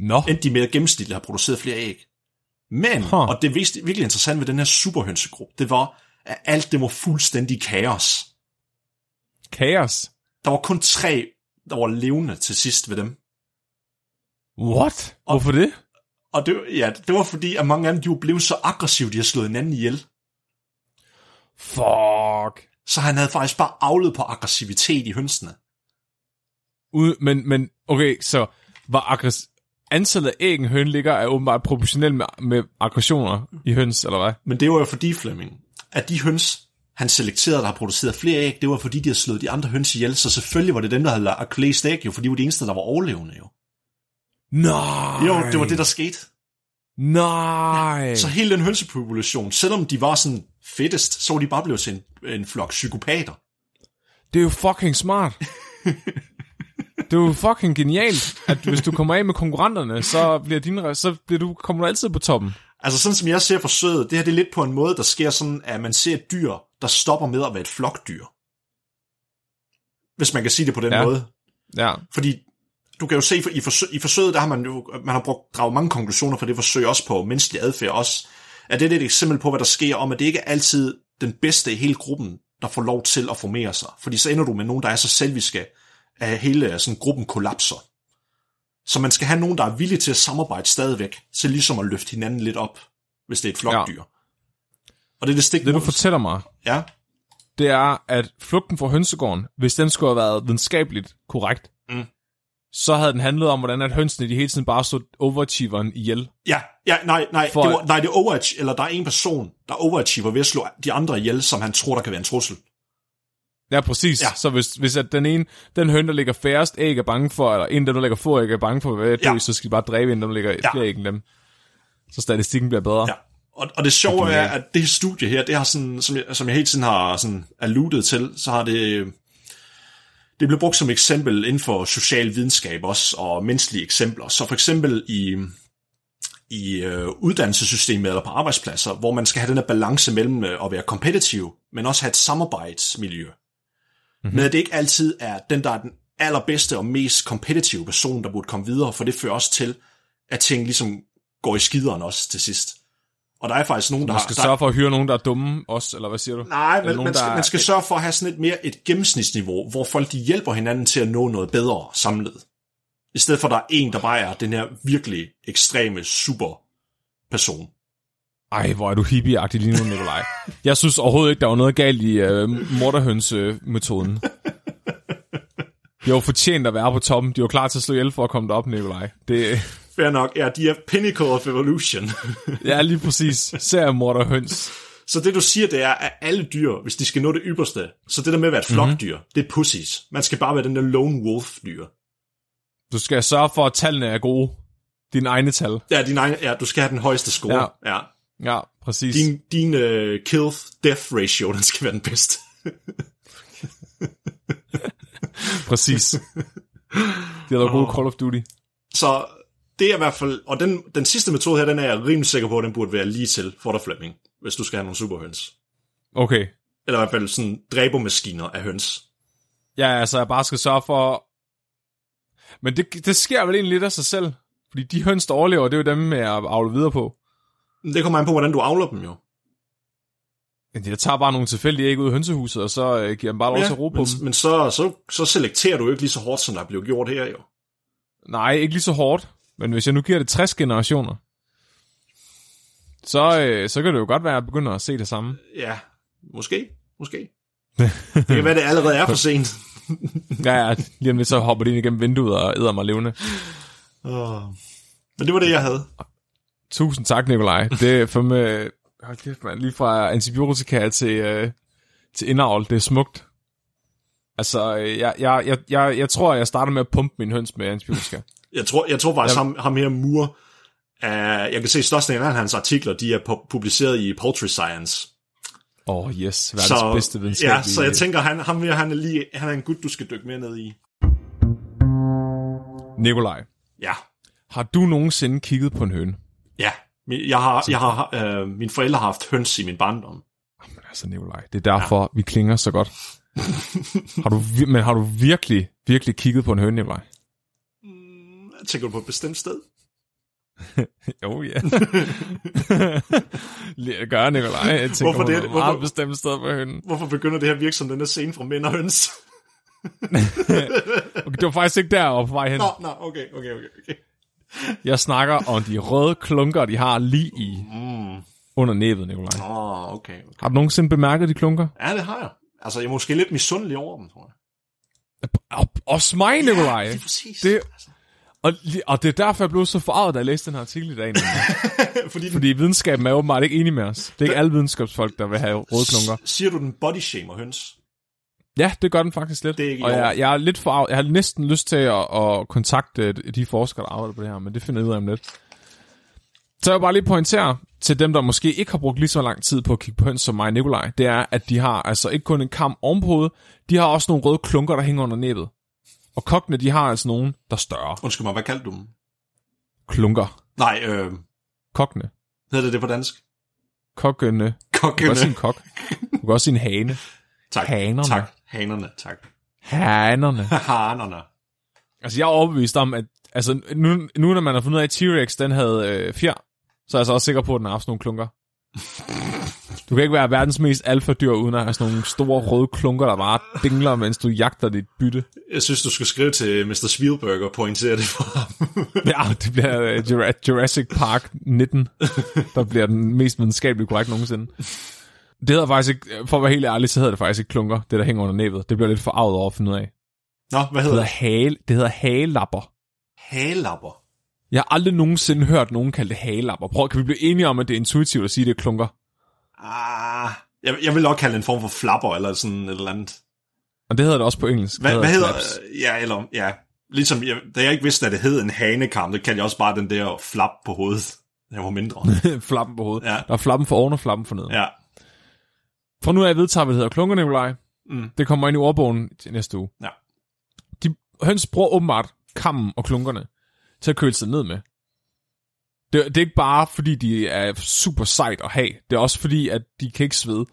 Nå, End de mere gennemsnitligt har produceret flere æg. Men, Huh. og det vist, virkelig interessant ved den her superhønsegruppe, det var, at alt det var fuldstændig kaos. kaos. Der var kun tre, der var levende til sidst ved dem. What? Hvorfor det? Og det, ja, det var fordi, at mange af dem de blevet så aggressive, de har slået hinanden ihjel. Fuck. Så han havde faktisk bare avlet på aggressivitet i hønsene. Ud, men, men, okay, så var aggress antallet af æg, en høn ligger, er åbenbart proportionelt med, med aggressioner i høns, eller hvad? Men det var jo fordi, Flemming, at de høns, han selekterede, der har produceret flere æg, det var fordi, de havde slået de andre høns ihjel, så selvfølgelig var det dem, der havde lagt læst æg, jo, fordi de var de eneste, der var overlevende, jo. Nej. Jo, det var det, der skete. Nej. Så hele den hønsepopulation, selvom de var sådan fedtest, så var de bare blevet til en, en flok psykopater. Det er jo fucking smart. det er jo fucking genialt, at hvis du kommer af med konkurrenterne, så bliver, dine, så bliver du, kommer du altid på toppen. Altså sådan som jeg ser forsøget, det her det er lidt på en måde, der sker sådan, at man ser et dyr, der stopper med at være et flokdyr. Hvis man kan sige det på den ja. måde. Ja. Fordi du kan jo se, i, forsøg, i forsøget, der har man jo man har brugt, draget mange konklusioner fra det forsøg, også på menneskelig adfærd også, at det er et eksempel på, hvad der sker om, at det ikke er altid den bedste i hele gruppen, der får lov til at formere sig. Fordi så ender du med nogen, der er så selviske, at hele sådan, gruppen kollapser. Så man skal have nogen, der er villige til at samarbejde stadigvæk, til ligesom at løfte hinanden lidt op, hvis det er et flokdyr. Ja. Og det er det stik Det du fortæller mig, Ja, det er, at flugten fra hønsegården, hvis den skulle have været videnskabeligt korrekt, Mm. Så havde den handlet om, hvordan at hønsene de hele tiden bare stod overachieveren ihjel. ja, ja nej, nej, For- det var, nej, det er overach, eller der er en person, der overachiever ved at slå de andre ihjel, som han tror, der kan være en trussel. Ja, præcis. Ja. Så hvis, hvis at den ene, den høn, der ligger færrest æg er bange for, eller en, der ligger få æg er bange for, hvad ja. Så skal de bare dræbe en, der ligger ja. Flere æg end dem. Så statistikken bliver bedre. Ja. Og, og det sjove er, at det her studie her, det har sådan, som jeg, som jeg hele tiden har sådan alluded til, så har det, det blev brugt som eksempel inden for social videnskab også, og menneskelige eksempler. Så for eksempel i, i øh, uddannelsessystemet eller på arbejdspladser, hvor man skal have den her balance mellem øh, at være kompetitiv, men også have et samarbejdsmiljø. Mm-hmm. Men at det ikke altid er den, der er den allerbedste og mest kompetitive person, der burde komme videre, for det fører også til, at ting ligesom går i skideren også til sidst. Og der er faktisk nogen, der, Man skal der sørge for at hyre nogen, der er dumme også, eller hvad siger du? Nej, men nogen, man skal, der man skal sørge for at have sådan et mere et gennemsnitsniveau, hvor folk de hjælper hinanden til at nå noget bedre samlet. I stedet for, at der er en, der bare er den her virkelig ekstreme super person. Ej, hvor er du hippieagtig lige nu, Nikolaj. Jeg synes overhovedet ikke, der var noget galt i uh, morderhøns-metoden. De var fortjent at være på toppen. De var klar til at slå ihjel for at komme derop, Nikolaj. Det Fair nok, ja, de er pinnacle of evolution. ja, lige præcis. Ser morderhøns. så det du siger, det er, at alle dyr, hvis de skal nå det ypperste, så det der med at være et flokdyr, mm-hmm. det er pussies. Man skal bare være den der lone wolf dyr. Du skal sørge for, at tallene er gode. Dine egne tal. Ja, din egen, ja, du skal have den højeste score. Ja. ja. Ja, præcis. Din, din uh, kill-death ratio, den skal være den bedste. Præcis. Det er der gode Call of Duty. Så det er i hvert fald, og den, den sidste metode her, den er jeg rimelig sikker på, at den burde være lige til for dig, Flemming, hvis du skal have nogle superhøns. Okay. Eller i hvert fald sådan dræbermaskiner af høns. Ja, altså jeg bare skal sørge for... Men det, det sker vel egentlig lidt af sig selv. Fordi de høns, der overlever, det er jo dem, jeg avler videre på. Det kommer an på, hvordan du avler dem jo. Jeg tager bare nogle tilfældige æg ud af hønsehuset, og så øh, giver dem bare lov til at ro på men, dem. men så, så, så selekterer du jo ikke lige så hårdt, som der blev gjort her jo. Nej, ikke lige så hårdt. Men hvis jeg nu giver det 60 generationer, så, øh, så kan det jo godt være, at jeg begynder at se det samme. Ja, måske. Måske. det kan være, det allerede er for sent. Ja, ja, lige om lidt så hopper de ind igennem vinduet og æder mig levende. Oh. Men det var det, jeg havde. Tusind tak, Nikolaj. Det er for med... Hold kæft, man. Lige fra antibiotika til, øh, til indavl. Det er smukt. Altså, øh, jeg, jeg, jeg, jeg, jeg tror, jeg starter med at pumpe min høns med antibiotika. Jeg tror, jeg tror faktisk, ham, ham her Moore, uh, jeg kan se størstedelen af hans artikler, de er pu- publiceret i Poultry Science. Åh, oh, yes. Verdens Så, bedste videnskab. ja, så jeg tænker, han, ham her, han er, lige, han er en gut, du skal dykke mere ned i. Nikolaj, Ja, har du nogensinde kigget på en høne? ja. Jeg har, jeg har, øh, mine forældre har haft høns i min barndom. Men altså, Nikolaj, det er derfor, ja. vi klinger så godt. har du, men har du virkelig, virkelig kigget på en høne, Nikolaj? Tænker du på et bestemt sted? Jo, ja. Lige at gøre, Nikolaj. Jeg tænker, Hvorfor det? Hvorfor- bestemt sted på hønen. Hvorfor begynder det her at virke som den der scene fra Mænd og Høns? Okay, det var faktisk ikke deroppe på vej hen. Nå, nå, okay, okay, okay. okay. Jeg snakker om de røde klunker, de har lige i Mm. under næbet, Nikolaj. Åh, oh, okay, okay. Har du nogensinde bemærket de klunker? Ja, det har jeg. Altså, jeg er måske lidt misundelig over dem, tror jeg. Og, også mig, Nikolaj. Det er præcis. Det- Altså, Og, og det er derfor, jeg blev så forarvet, da jeg læste den her artikel i dag. fordi, den, Fordi videnskaben er åbenbart ikke enig med os. Det er ikke alle videnskabsfolk, der vil have røde klunker. siger du, den body shamer høns? Ja, det gør den faktisk lidt. Det er ikke og jeg, jeg er lidt for, jeg har næsten lyst til at, at kontakte de forskere, der arbejder på det her, men det finder jeg ud af om lidt. Så jeg vil bare lige pointere til dem, der måske ikke har brugt lige så lang tid på at kigge på høns som mig og Nikolaj, det er, at de har altså ikke kun en kam oven på hovedet, de har også nogle røde klunker, der hænger under næbet. Og kokkene, de har altså nogen, der er større. Undskyld mig, hvad kaldte du dem? Klunker. Nej, øh, Kokkene. hedder det det på dansk? Kokkene. Du kan Kokkene. også sige en kok. Du kan også sige en hane. Tak, hanerne. tak. Hanerne, tak. Hanerne. Hanerne. Altså, jeg er overbevist om, at altså, nu, nu når man har fundet ud af, at T-Rex, den havde øh, fjer, så er jeg så også sikker på, at den har haft nogle klunker. Du kan ikke være verdens mest alfa-dyr, uden at have sådan nogle store røde klunker, der bare dingler, mens du jagter dit bytte. Jeg synes, du skal skrive til Mr. Spielberg og pointere det for ham. Ja, det bliver øh, Jura- Jurassic Park 19, der bliver den mest videnskabelige korrekt nogensinde. Det hedder faktisk ikke, for at være helt ærlig, så hedder det faktisk ikke klunker, det der hænger under næbet. Det bliver lidt forarvet over at finde ud af. Nå, hvad Det hedder hedder, det? hale, det hedder hagelapper. Halapper. Jeg har aldrig nogensinde hørt nogen kalde det hagelapper. Prøv, kan vi blive enige om, at det er intuitivt at sige, at det er klunker? Ah, jeg, jeg vil nok kalde det en form for flapper, eller sådan et eller andet. Og det hedder det også på engelsk. Hvad, hvad hedder... flaps. Ja, eller... Ja. Ligesom, jeg, da jeg ikke vidste, at det hed en hanekam, det kaldte jeg også bare den der flap på hovedet. Den var mindre. flappen på hovedet. Ja. Der er flappen for oven og flappen for neden. Ja. For nu er jeg vedtaget, hvad det hedder klunker, Nikolaj. Mm. Det kommer ind i ordbogen til næste uge. Ja. De høns bruger åbenbart kammen og klunkerne til at køle sig ned med. Det, det er ikke bare, fordi de er super sejt at have. Det er også fordi, at de kan ikke svede.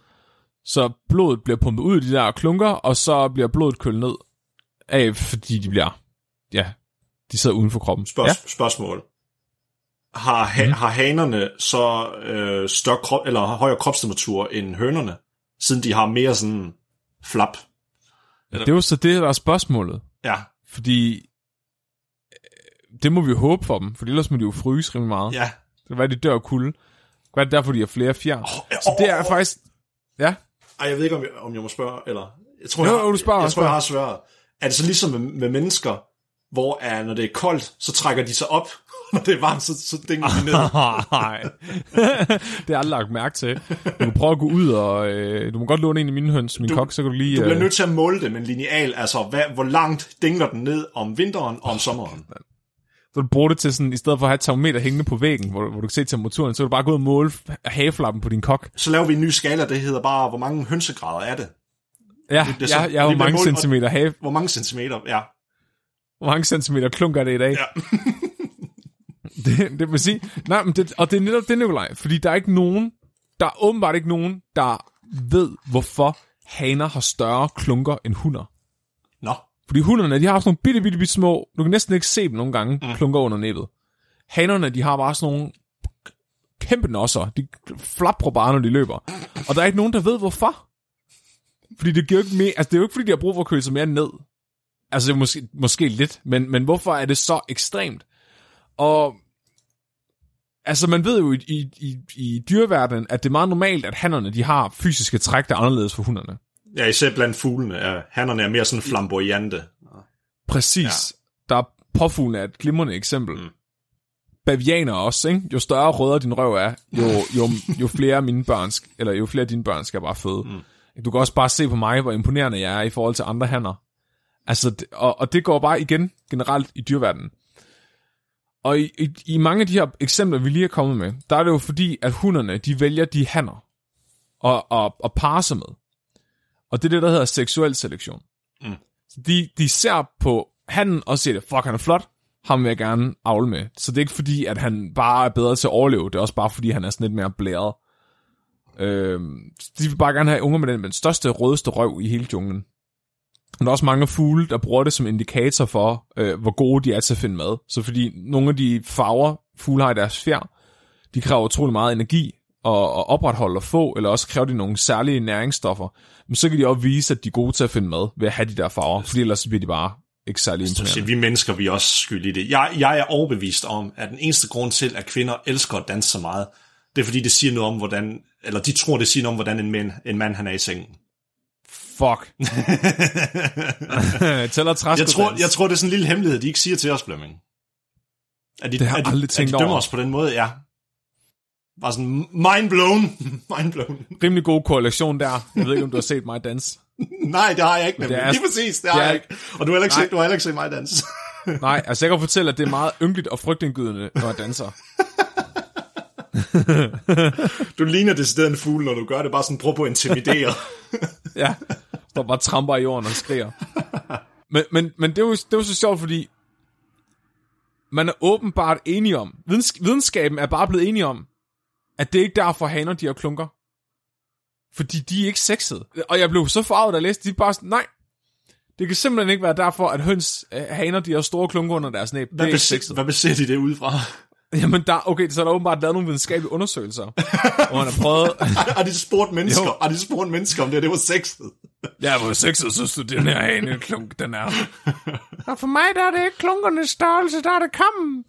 Så blodet bliver pumpet ud i de der klunker, og så bliver blodet kølet ned af, fordi de bliver, ja, de sidder uden for kroppen. Spørg- ja. Spørgsmål. Har, ha- Mhm. har hanerne så øh, større krop, eller højere kropstemperatur end hønerne, siden de har mere sådan flap? Det er jo så det, der er spørgsmålet. Ja, Fordi det må vi jo håbe for dem, for ellers må de jo fryse rimelig meget. ja. Det var de dør kulde. Hvad er det derfor, de har flere fjer? Oh, Så det er faktisk... Ja, Ej, jeg ved ikke, om jeg, om jeg må spørge, eller... Jeg tror, Jo, jeg, har, du spørger, jeg, jeg tror, jeg har svaret. Er det så ligesom med, med mennesker, hvor er, når det er koldt, så trækker de sig op, når det er varmt, så, så dænger de ned? Nej. det har jeg aldrig lagt mærke til. Du kan prøve at gå ud, og øh, du må godt låne en af mine høns, min Du- kok, så kan du lige... Du bliver øh, nødt til at måle det med en lineal, altså hvad, hvor langt dingler den ned om vinteren og om sommeren. Så du bruger det til sådan, i stedet for at have et termometer hængende på væggen, hvor, hvor du kan se temperaturen, så kan du bare gå ud og måle hageflappen på din kok. Så laver vi en ny skala, det hedder bare, hvor mange hønsegrader er det? Ja, det er så- det jo bliver mange målt- centimeter have, Hvor mange centimeter? Ja. hvor mange centimeter klunker er det i dag? Ja. det, det vil sige, nej, men det, og det er netop det, Nikolaj, fordi der er ikke nogen, der er åbenbart ikke nogen, der ved, hvorfor haner har større klunker end hunder. Nå. Fordi hunderne, de har sådan nogle bitte, bitte, bitte små, du kan næsten ikke se dem nogle gange, mm. klunker under næbet. Hanerne, de har bare sådan nogle kæmpe nosser. De flapper bare, når de løber. Og der er ikke nogen, der ved hvorfor. Fordi det, giver ikke mere, altså, det er jo ikke, fordi de har brug for at køle sig mere ned. Altså, måske, måske lidt, men, men hvorfor er det så ekstremt? Og altså, man ved jo i, i, i, i dyreverdenen, at det er meget normalt, at hannerne de har fysiske træk, der er anderledes for hunderne. Ja, især blandt fuglene. Ja, hannerne er mere sådan flamboyante. Præcis. Ja. Der er påfuglene er et glimrende eksempel. Mm. Bavianer også, ikke? Jo større rødder din røv er, jo, jo, jo flere mine børn, eller jo flere dine børn skal bare føde. Mm. Du kan også bare se på mig, hvor imponerende jeg er i forhold til andre hanner. Altså, og, og det går bare igen generelt i dyreverdenen. Og i, i, i mange af de her eksempler, vi lige er kommet med, der er det jo fordi, at hunderne, de vælger de hanner og, og, og parer sig med. Og det er det, der hedder seksuel selektion. Mm. Så de, de ser på handen og siger, fuck, han er flot, ham vil jeg gerne avle med. Så det er ikke fordi, at han bare er bedre til at overleve, det er også bare fordi, han er sådan lidt mere blæret. Øhm, de vil bare gerne have unger med den, med den største, rødeste røv i hele junglen. Og der er også mange fugle, der bruger det som indikator for, øh, hvor gode de er til at finde mad. Så fordi nogle af de farver, fugle har i deres fjer, de kræver utrolig meget energi at, at opretholde og få, eller også kræver de nogle særlige næringsstoffer. Men så kan de også vise, at de er gode til at finde mad ved at have de der farver, fordi ellers bliver de bare ikke særlig imponerende. vi mennesker, vi er også skyld i det. Jeg, jeg er overbevist om, at den eneste grund til, at kvinder elsker at danse så meget, det er fordi, det siger noget om, hvordan, eller de tror, det siger noget om, hvordan en mand, en mand han er i sengen. Fuck. Tæller træsko Jeg tror, jeg tror, det er sådan en lille hemmelighed, de ikke siger til os, Flemming. At de, Det har jeg at de, aldrig at tænkt de dømmer over. os på den måde, ja. Bare sådan, mind blown. mind blown. Rimelig god korrelation der. Jeg ved ikke, om du har set mig danse. Nej, det har jeg ikke, nemlig. det er- Lige præcis, det har det er- jeg ikke. Og du har heller ikke, set, du har heller ikke set mig danse. Nej, altså jeg kan fortælle, at det er meget ynkeligt og frygtindgydende, når jeg danser. Du ligner decideret en fugl, når du gør det. Bare sådan, prøv på at intimidere. Ja, står bare tramper i jorden og skriger. Men, men, men det, er jo, det er jo så sjovt, fordi man er åbenbart enige om, videns, videnskaben er bare blevet enige om, at det er ikke derfor haner de har klunker. Fordi de er ikke sexede. Og jeg blev så farvet, da jeg læste, de bare sådan, nej, det kan simpelthen ikke være derfor, at høns, øh, haner, de har store klunker under deres næb. Det er Hvad, ikke hvad baserer de det ud fra? Jamen, der, okay, så er der åbenbart lavet nogle videnskabelige undersøgelser, hvor man har prøvet, Har de spurgt mennesker? Jo. Har de spurgt mennesker, om det, det var sexet? Ja, hvor sexet synes du, den her hane klunk, den er. Og for mig, der er det ikke klunkernes størrelse, der er det kammen.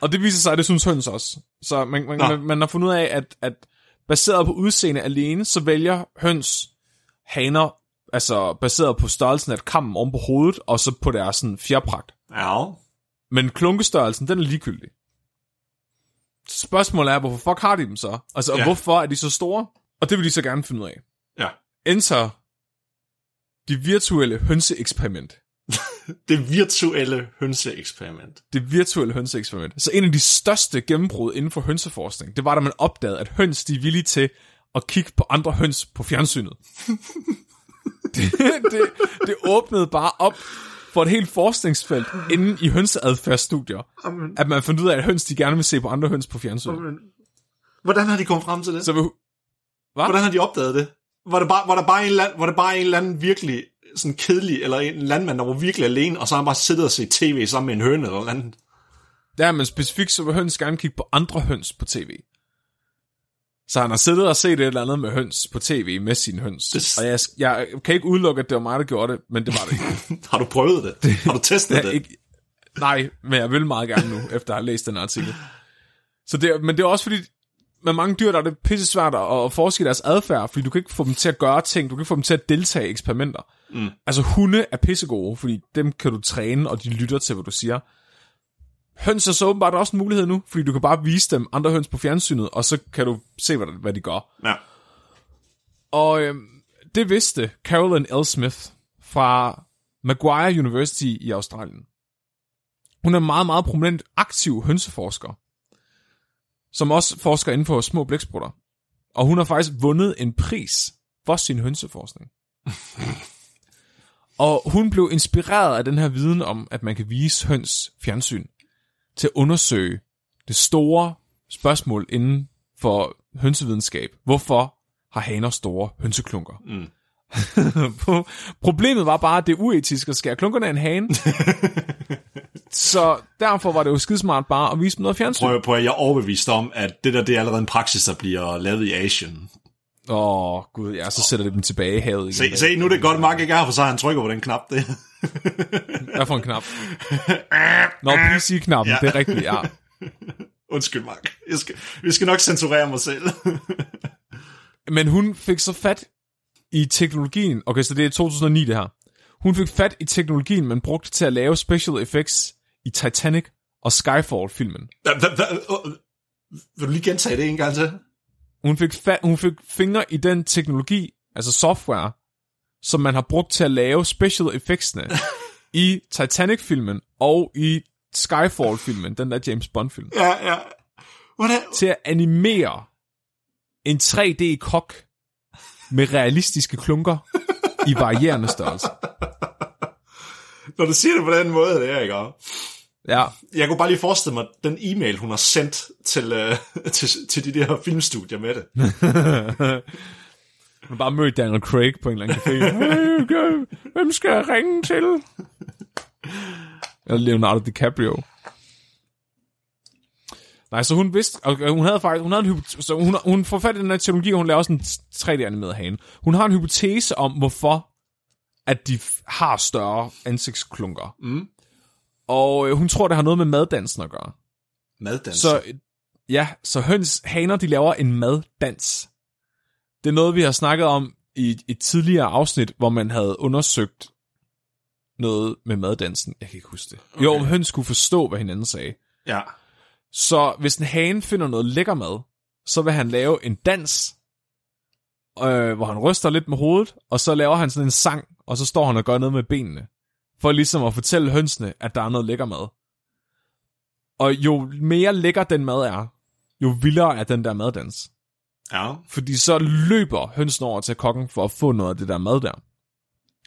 Og det viser sig, at det synes høns også. Så man, man, Nå. man, man har fundet ud af, at, at baseret på udseende alene, så vælger høns haner, altså baseret på størrelsen af kammen oven på hovedet, og så på deres sådan, fjerpragt. Ja. Men klunkestørrelsen, den er ligegyldig. Spørgsmålet er, hvorfor fuck har de dem så? Altså, og Ja. hvorfor er de så store? Og det vil de så gerne finde ud af. Ja. Enter det virtuelle hønseeksperiment. Det virtuelle hønseeksperiment. Det virtuelle hønseeksperiment. Så en af de største gennembrud inden for hønseforskning, det var, da man opdagede, at høns de er villige til at kigge på andre høns på fjernsynet. det, det, det åbnede bare op for et helt forskningsfelt inden i hønseadfærdsstudier, Amen. at man fandt ud af, at høns de gerne vil se på andre høns på fjernsynet. Amen. Hvordan har de kommet frem til det? Så vil, Hvordan har de opdaget det? Var det bare, var der bare en, land, var det bare en eller anden virkelig sådan kedelig, eller en landmand, der var virkelig alene, og så har han bare siddet og set tv sammen med en høne eller andet? der men specifikt så vil høns gerne kigge på andre høns på tv. Så han har siddet og set et eller andet med høns på tv med sine høns. Det- Og jeg, jeg kan ikke udelukke, at det var mig, der gjorde det, men det var det ikke. Har du prøvet det? Har du testet det? ikke nej, men jeg vil meget gerne nu, efter at have læst den artikel. Så det, men det er også fordi, med mange dyr, der er det pisse svært at, at forske i deres adfærd, fordi du kan ikke få dem til at gøre ting, du kan ikke få dem til at deltage i eksperimenter. Mm. Altså hunde er pissegode, fordi dem kan du træne, og de lytter til, hvad du siger. Høns er så åbenbart også en mulighed nu, fordi du kan bare vise dem andre høns på fjernsynet, og så kan du se, hvad, hvad de gør. Ja. Og øhm, det vidste Carolyn L. Smith fra Maguire University i Australien. Hun er en meget, meget prominent aktiv hønseforsker, som også forsker inden for små blæksprutter. Og hun har faktisk vundet en pris for sin hønseforskning. og hun blev inspireret af den her viden om, at man kan vise høns fjernsyn til at undersøge det store spørgsmål inden for hønsevidenskab. Hvorfor har haner store hønseklunker? Mm. Problemet var bare, at det er uetisk at skære klunkerne af en hane Så derfor var det jo skidesmart bare at vise dem noget fjernsyn. Prøv, prøv, jeg er overbevist om, at det der, det er allerede en praksis, der bliver lavet i Asien. Åh, oh, gud, ja, så sætter det dem tilbage i havet igen. Se, se nu er det godt, Mark ikke er for så han trykker på den knap. Det. Hvad for en knap? Nå, PC-knappen, ja. det er rigtigt, ja. Undskyld, Mark. Jeg skal, vi skal nok censurere mig selv. Men hun fik så fat i teknologien. Okay, så det er 2009 det her. Hun fik fat i teknologien, man brugte til at lave special effects i Titanic og Skyfall-filmen. Vil du lige gentage det en gang til? Hun fik, fa- hun fik fingre i den teknologi, altså software, som man har brugt til at lave special effectsene i Titanic-filmen og i Skyfall-filmen, den der James Bond-film, Ja, ja. Hvordan? til at animere en 3D-kok med realistiske klunker i varierende størrelse. Når du siger det på den måde, det er ikke Ja, Jeg kunne bare lige forestille mig, den e-mail, hun har sendt til, øh, til, til de der filmstudier med det. hun har bare mødt Daniel Craig på en eller anden café. Hey, hvem skal jeg ringe til? Eller Leonardo DiCaprio. Nej, så hun vidste, og hun havde faktisk, hun havde en hypotese, så hun, hun får fat i den her teknologi, og hun laver også en 3D-animeret hane. Hun har en hypotese om, hvorfor at de har større ansigtsklunker. Mm. Og øh, hun tror, det har noget med maddansen at gøre. Maddans. Så ja, så høns, haner, de laver en maddans. Det er noget, vi har snakket om i et tidligere afsnit, hvor man havde undersøgt noget med maddansen. Jeg kan ikke huske det. Okay. Jo, om høns kunne forstå, hvad hinanden sagde. Ja. Så hvis en hane finder noget lækker mad, så vil han lave en dans, øh, hvor han ryster lidt med hovedet, og så laver han sådan en sang, og så står han og gør noget med benene, for ligesom at fortælle hønsene, at der er noget lækker mad. Og jo mere lækker den mad er, jo vildere er den der maddans. Ja. Fordi så løber hønsen over til kokken for at få noget af det der mad der.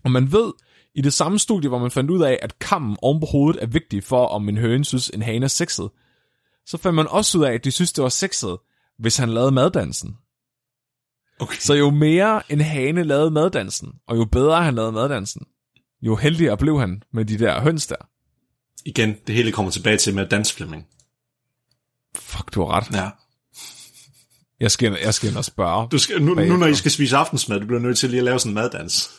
Og man ved, i det samme studie, hvor man fandt ud af, at kammen oven på hovedet er vigtig for, om en høne synes, en hane er sexet, så fandt man også ud af, at de synes, det var sexet, hvis han lavede maddansen. Okay. Så jo mere en hane lavede maddansen, og jo bedre han lavede maddansen, jo heldigere blev han med de der høns der. Igen, det hele kommer tilbage til med dansflemming. Fuck, du har ret. Ja. Jeg skal, jeg skal ind og spørge. Du skal, nu, nu, Bagefter. når I skal spise aftensmad, du bliver nødt til lige at lave sådan en maddans.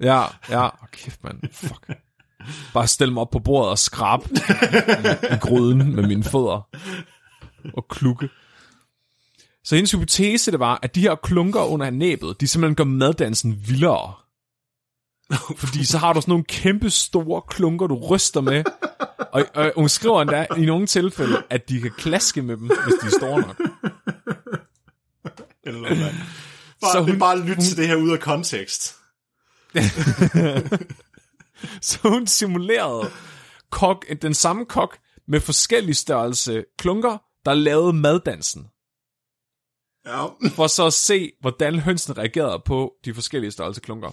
Ja, ja. Oh, kæft, mand. Fuck. Bare stille mig op på bordet og skrab i, i, i gryden med mine fødder. Og klukke. Så hendes hypotese, det var, at de her klunker under næbet, de simpelthen gør maddansen vildere. Fordi så har du sådan nogle kæmpe store klunker, du ryster med. Og, og hun skriver endda i nogle tilfælde, at de kan klaske med dem, hvis de er store nok. Eller noget. Bare, Så hun, bare lyt til det her ud af kontekst. Så hun simulerede kok, den samme kok med forskellige størrelse klunker, der lavede maddansen. Ja. For så at se, hvordan hønsene reagerede på de forskellige størrelse klunker.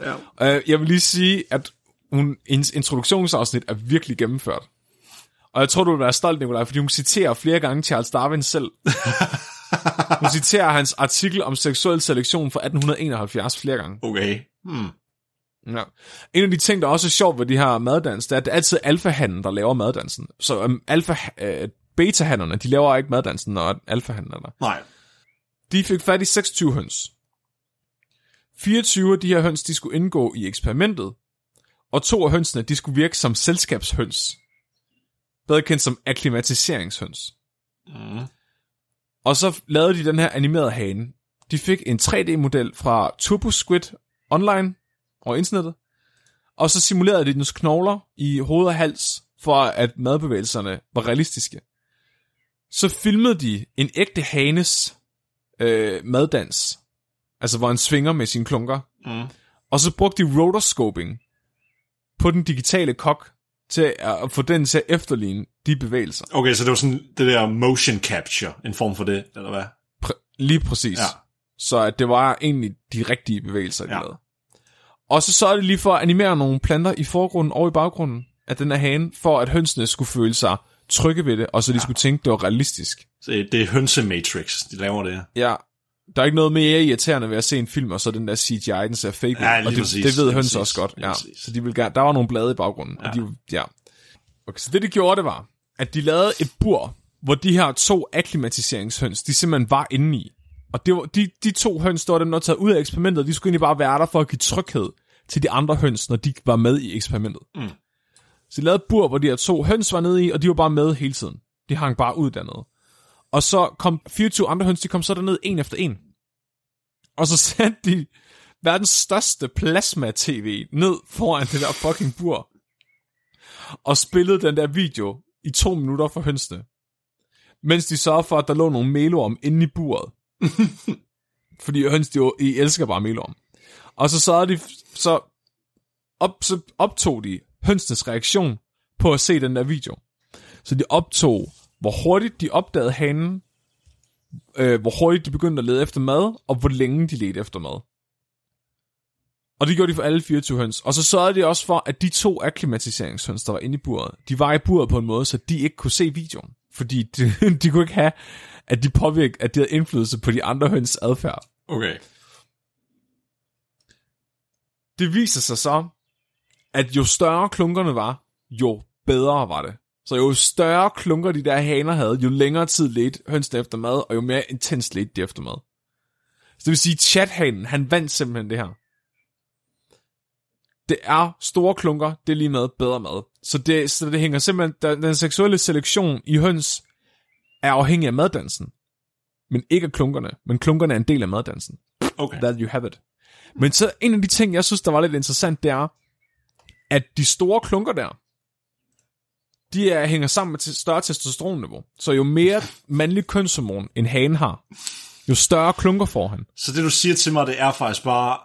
Ja. Uh, jeg vil lige sige, at hun, hendes introduktionsafsnit er virkelig gennemført. Og jeg tror, du vil være stolt, Nikolaj, fordi hun citerer flere gange Charles Darwin selv. hun citerer hans artikel om seksuel selektion fra 1871 flere gange. Okay. Hmm. Ja. En af de ting, der også er sjovt ved de her maddans, det er, at det er altid alfahanden, der laver maddansen. Så um, alfa, uh, beta de laver ikke maddansen, når alfahanden er der. Nej. De fik fat i 26 høns. 24 af de her høns, de skulle indgå i eksperimentet, og to af hønsene, de skulle virke som selskabshøns. Bedre kendt som akklimatiseringshøns. Mm. Og så lavede de den her animerede hane. De fik en 3D-model fra TurboSquid online over internettet, og så simulerede de dens knogler i hoved og hals, for at madbevægelserne var realistiske. Så filmede de en ægte hanes øh, maddans, altså hvor han svinger med sine klunker, Mm. og så brugte de rotoscoping på den digitale kok til at få den til at efterligne de bevægelser. Okay, så det var sådan det der motion capture, en form for det, eller hvad? Pr- lige præcis. Ja. Så at det var egentlig de rigtige bevægelser, de Ja. lavede. Og så sørgede de lige for at animere nogle planter i forgrunden og i baggrunden af den her hane, for at hønsene skulle føle sig trygge ved det, og så de ja. skulle tænke, det var realistisk. Så det er hønsematrix, de laver det. Ja, der er ikke noget mere irriterende ved at se en film, og så den der CGI, den ser fake ud. Ja, og det, præcis, det ved høns også godt. Ja. Så de vil gerne, der var nogle blade i baggrunden. Ja. Og de, ja. Okay, så det, de gjorde, det var, at de lavede et bur, hvor de her to akklimatiseringshøns, de simpelthen var inde i. Og det var, de, de to høns, der var dem, der taget ud af eksperimentet, de skulle egentlig bare være der for at give tryghed til de andre høns, når de var med i eksperimentet. Mm. Så de lavede et bur, hvor de her to høns var nede i, og de var bare med hele tiden. De hang bare ud dernede. Og så kom 24 andre høns, de kom så derned en efter en. Og så satte de verdens største plasma-tv ned foran det der fucking bur. Og spillede den der video i to minutter for hønsene. Mens de sørgede for, at der lå nogle melorm inde i buret. Fordi høns, de, jo, I elsker bare melorm. Og så sørgede de, så, op, så optog de hønsenes reaktion på at se den der video. Så de optog, hvor hurtigt de opdagede hanen, øh, hvor hurtigt de begyndte at lede efter mad, og hvor længe de ledte efter mad. Og det gjorde de for alle 24 høns. Og så sørgede de også for, at de to akklimatiseringshøns, der var inde i buret, de var i buret på en måde, så de ikke kunne se videoen. Fordi de, de kunne ikke have, at de påvirkede, at de havde indflydelse på de andre høns adfærd. Okay. Det viser sig så, at jo større klunkerne var, jo bedre var det. Så jo større klunker de der haner havde, jo længere tid ledte hønsene efter mad, og jo mere intens ledte de efter mad. Så det vil sige, at chathanen, han vandt simpelthen det her. Det er store klunker, det er lige med bedre mad. Så det, så det hænger simpelthen, den, den seksuelle selektion i høns er afhængig af maddansen. Men ikke af klunkerne, men klunkerne er en del af maddansen. Okay. That you have it. Men så en af de ting, jeg synes, der var lidt interessant, det er, at de store klunker der, de er, hænger sammen med større testosteronniveau. Så jo mere mandlig kønshormon en hane har, jo større klunker får han. Så det du siger til mig, det er faktisk bare,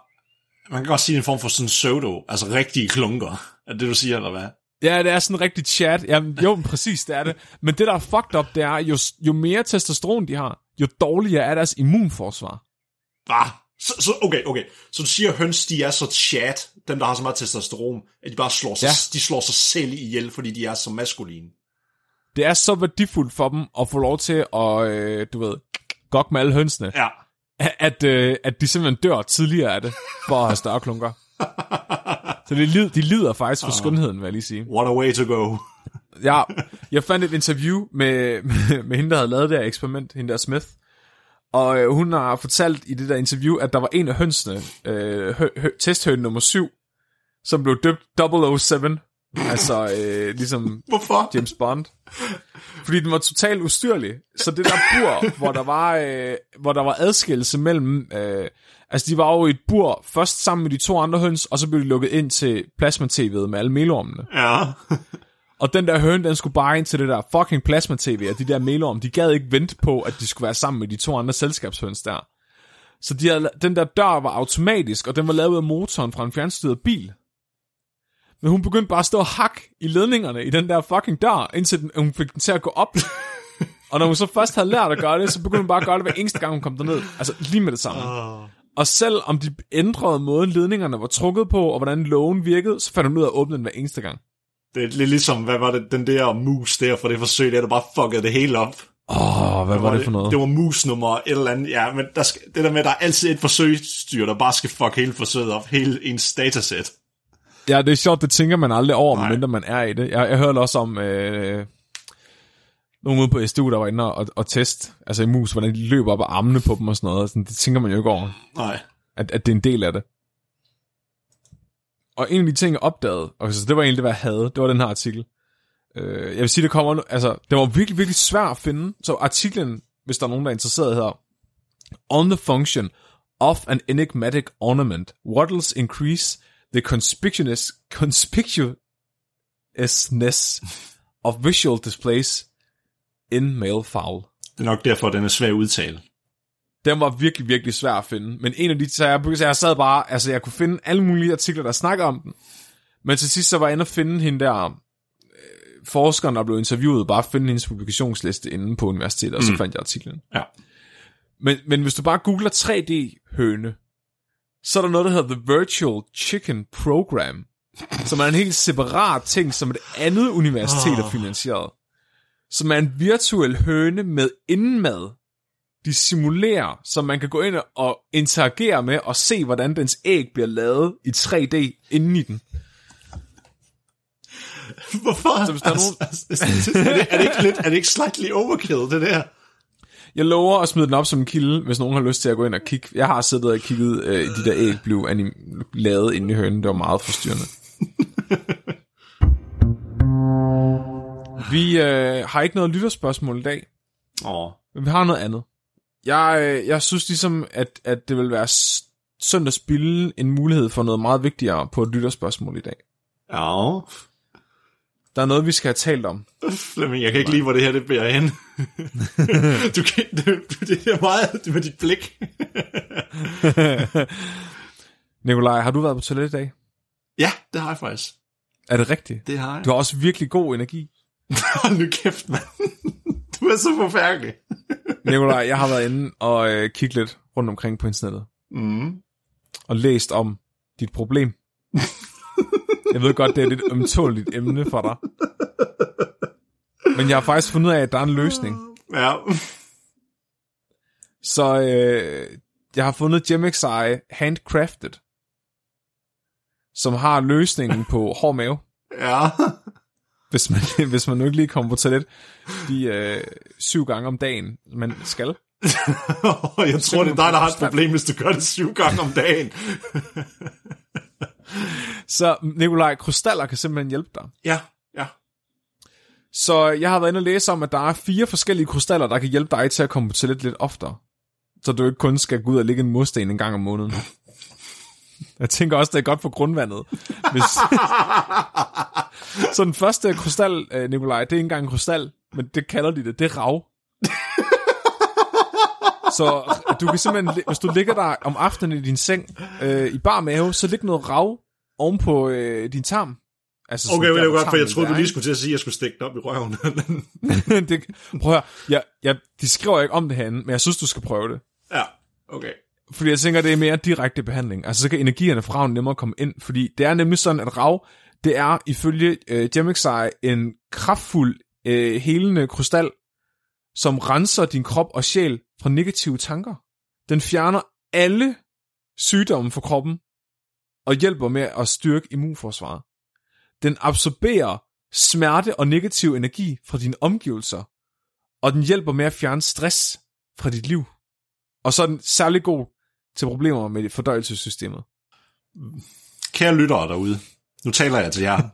man kan godt sige en form for sådan pseudo, altså rigtige klunker. Er det, du siger, eller hvad? Ja, det er sådan en rigtig chat. Jamen, jo, præcis, det er det. Men det, der er fucked up, det er, jo, jo mere testosteron de har, jo dårligere er deres immunforsvar. Hvad? Så, så, okay, okay. Så du siger, at høns, de er så chat, dem der har så meget testosteron, at de bare slår sig, Ja. de slår sig selv ihjel, fordi de er så maskuline. Det er så værdifuldt for dem at få lov til at, øh, du ved, gok med alle hønsene, Ja. at, øh, at de simpelthen dør tidligere af det, for at have større klunker. Så det lid, de lider faktisk for skønheden, vil jeg lige sige. What a way to go. Ja, jeg fandt et interview med, med, med hende, der havde lavet det her eksperiment, hende der Smith. Og øh, hun har fortalt i det der interview, at der var en af hønsene, øh, hø, hø, testhøn nummer 7, som blev døbt 007. Altså øh, ligesom Hvorfor? James Bond. Fordi den var totalt ustyrlig. Så det der bur, hvor der var, øh, hvor der var adskillelse mellem... Øh, altså, de var jo i et bur først sammen med de to andre høns, og så blev de lukket ind til plasma-tv'et med alle melormene. Ja. Og den der høne, den skulle bare ind til det der fucking plasma-tv, og de der melorm, de gad ikke vente på, at de skulle være sammen med de to andre selskabshøns der. Så de havde, den der dør var automatisk, og den var lavet af motoren fra en fjernstyret bil. Men hun begyndte bare at stå og hak i ledningerne i den der fucking dør, indtil den, hun fik den til at gå op. og når hun så først havde lært at gøre det, så begyndte hun bare at gøre det hver eneste gang, hun kom derned. Altså lige med det samme. Og selv om de ændrede måden, ledningerne var trukket på, og hvordan lågen virkede, så fandt hun ud af at åbne den hver eneste gang. Det er lidt ligesom, hvad var det, den der mus der for det forsøg, der, der bare fuckede det hele op. Åh, oh, hvad var det for noget? Det var mus nummer et eller andet. Ja, men der skal, det der med, at der er altid et forsøgsstyr, der bare skal fuck hele forsøget op. Hele ens datasæt. Ja, det er sjovt, det tænker man aldrig over, Nej. medmindre man er i det. Jeg, jeg hørte også om øh, nogen ude på SDU, der var inde og, og teste, altså i mus, hvordan de løber op af armene på dem og sådan noget. Sådan, det tænker man jo ikke over, Nej. at, at det er en del af det. Og en af de ting, jeg opdagede, og så det var egentlig, hvad jeg havde, det var den her artikel. Øh, jeg vil sige, det kommer, altså, det var virkelig, virkelig svært at finde. Så artiklen, hvis der er nogen, der er interesseret her, On the function of an enigmatic ornament, wattles increase the conspicuous, conspicuousness of visual displays in male fowl. Det er nok derfor, den er svær at udtale. Den var virkelig, virkelig svær at finde. Men en af de, så jeg, så jeg sad bare, altså jeg kunne finde alle mulige artikler, der snakker om den. Men til sidst så var jeg inde og finde hende der, øh, forskeren, der blev interviewet, bare finde hendes publikationsliste inde på universitetet, og så fandt jeg artiklen. Ja. Men, men hvis du bare googler 3D-høne, så er der noget, der hedder The Virtual Chicken Program, som er en helt separat ting, som et andet universitet har finansieret. Som er en virtuel høne med indmad, de simulerer, så man kan gå ind og interagere med og se, hvordan dens æg bliver lavet i 3D inden i den. Hvorfor? Så hvis der er nogen- Altså, er, det, er, det ikke lidt, er det ikke slightly overkill, det der? Jeg lover at smide den op som en kilde, hvis nogen har lyst til at gå ind og kigge. Jeg har siddet og kigget øh, i de der æg blev anim- lavet inde i hønen. Det var meget forstyrrende. Vi øh, har ikke noget lytterspørgsmål i dag, Åh, men vi har noget andet. Jeg, øh, jeg synes ligesom, at, at det vil være synd at spille en mulighed for noget meget vigtigere på et lytterspørgsmål i dag. ja. Der er noget, vi skal have talt om. Flemming, jeg kan ikke lide, hvor det her det bærer hen. du kan, det, det er meget med dit blik. Nikolaj, har du været på toilet i dag? ja, det har jeg faktisk. Er det rigtigt? Det har jeg. Du har også virkelig god energi. Nu kæft, mand. Du er så forfærdelig. Nikolaj, jeg har været inde og øh, kigget lidt rundt omkring på internettet. Mm. og læst om dit problem. Jeg ved godt, det er et lidt ømtåligt emne for dig. Men jeg har faktisk fundet ud af, at der er en løsning. Ja. Så øh, jeg har fundet Gemixi Handcrafted, som har løsningen på hård mave, Ja. Hvis man, hvis man nu ikke lige kommer på toilet de øh, syv gange om dagen, man skal. jeg tror, det er dig, der har et problem, hvis du gør det syv gange om dagen. Så Nikolaj, krystaller kan simpelthen hjælpe dig. ja, ja. Så jeg har været inde og læse om, at der er fire forskellige krystaller, der kan hjælpe dig til at komme på toilet lidt oftere. Så du ikke kun skal gå ud og lægge en mursten en gang om måneden. Jeg tænker også, det er godt for grundvandet. Hvis... så den første krystal, øh, Nikolaj, det er ikke engang en krystal, men det kalder de det, det er rav. Så du kan simpelthen, hvis du ligger der om aftenen i din seng, øh, i bar mave, så læg noget rav oven på øh, din tarm. Altså Okay, det er godt, for jeg troede, du lige skulle til at sige, at jeg skulle stikke den op i røven. det, prøv at høre, jeg, jeg, de skriver ikke om det herinde, men jeg synes, du skal prøve det. ja, okay. Fordi jeg tænker, det er mere direkte behandling. Altså, så kan energierne fra raven nemmere komme ind. Fordi det er nemlig sådan, at rav, det er ifølge øh, Gemixai en kraftfuld, øh, helende krystal, som renser din krop og sjæl fra negative tanker. Den fjerner alle sygdomme fra kroppen, og hjælper med at styrke immunforsvaret. Den absorberer smerte og negativ energi fra dine omgivelser, og den hjælper med at fjerne stress fra dit liv. Og så er den særlig god til problemer med fordøjelsessystemet. Kære lyttere derude, nu taler jeg til jer.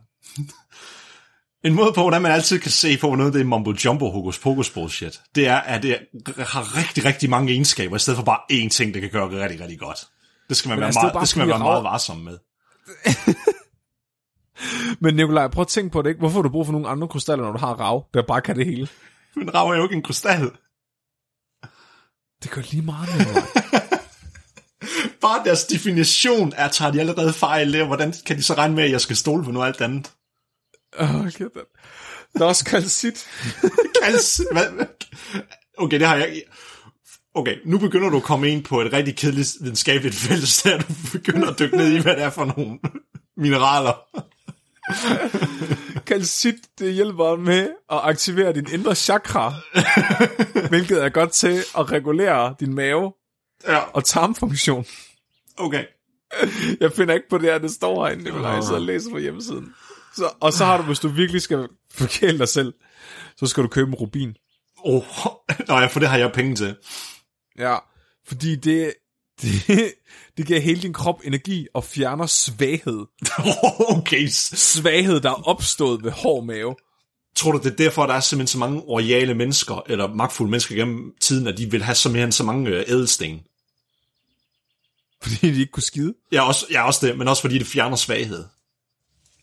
En måde på, hvordan man altid kan se på, noget det er mumbo jumbo hokus pokus bullshit, det er, at det har rigtig, rigtig mange egenskaber, i stedet for bare én ting, det kan gøre rigtig, rigtig godt. Det skal man Men være, altså, meget, det skal man være meget varsom med. Men Nikolaj, prøv at tænke på det, ikke? Hvorfor har du brug for nogle andre krystaller, når du har rav, der bare kan det hele? Men rav er jo ikke en krystal. Det gør lige meget, Nikolaj. Bare deres definition er, tager de allerede fejl der. Hvordan kan de så regne med, at jeg skal stole på noget alt andet? Åh, okay, der er også kalcit. Kals, hvad? Okay, det har jeg. Okay, nu begynder du at komme ind på et rigtig kedeligt videnskabeligt felt, så du begynder at dykke ned i, hvad det er for nogle mineraler. Kalcit, det hjælper med at aktivere din indre chakra, hvilket er godt til at regulere din mave Ja, og tarmfunktion. okay. Jeg finder ikke på det her, det står herinde, Nikolaj, så jeg læser på hjemmesiden. Så, og så har du, hvis du virkelig skal forkæle dig selv, så skal du købe en rubin. Oh, nå ja, for det har jeg penge til. Ja, fordi det, det, det giver hele din krop energi og fjerner svaghed. okay, Svaghed, der er opstået ved hård mave. tror du, det er derfor, der er simpelthen så mange royale mennesker, eller magtfulde mennesker gennem tiden, at de vil have simpelthen så mange øh, ædelsten? Fordi de ikke kunne skide. Ja, også, ja, også det, men også fordi det fjerner svaghed.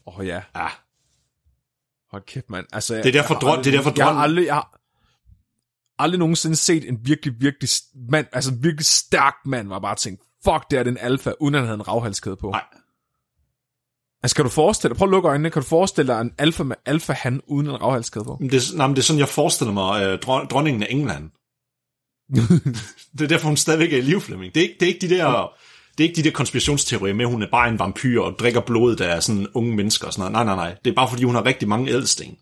Åh oh, ja, Ja, hold kæft, mand. Altså, Det er derfor jeg drøm- det er derfor Jeg har aldrig, jeg har aldrig nogensinde set en virkelig, virkelig mand, altså en virkelig stærk mand, var bare tænkt, fuck, det er den alfa, uden at han havde en ravhalskæde på. nej. Altså, kan du forestille dig, prøv at lukke øjnene, kan du forestille dig en alfa med alfa han uden en ravhalskæde på? Det, er- nej, men det er sådan, jeg forestiller mig øh, dron- dronningen af England. det er derfor, hun stadigvæk er i Flemming. Det er, ikke, det er ikke de der... Det er ikke de der konspirationsteorier med, at hun er bare en vampyr og drikker blodet af sådan unge mennesker og sådan noget. Nej, nej, nej. Det er bare fordi, hun har rigtig mange ædelsten.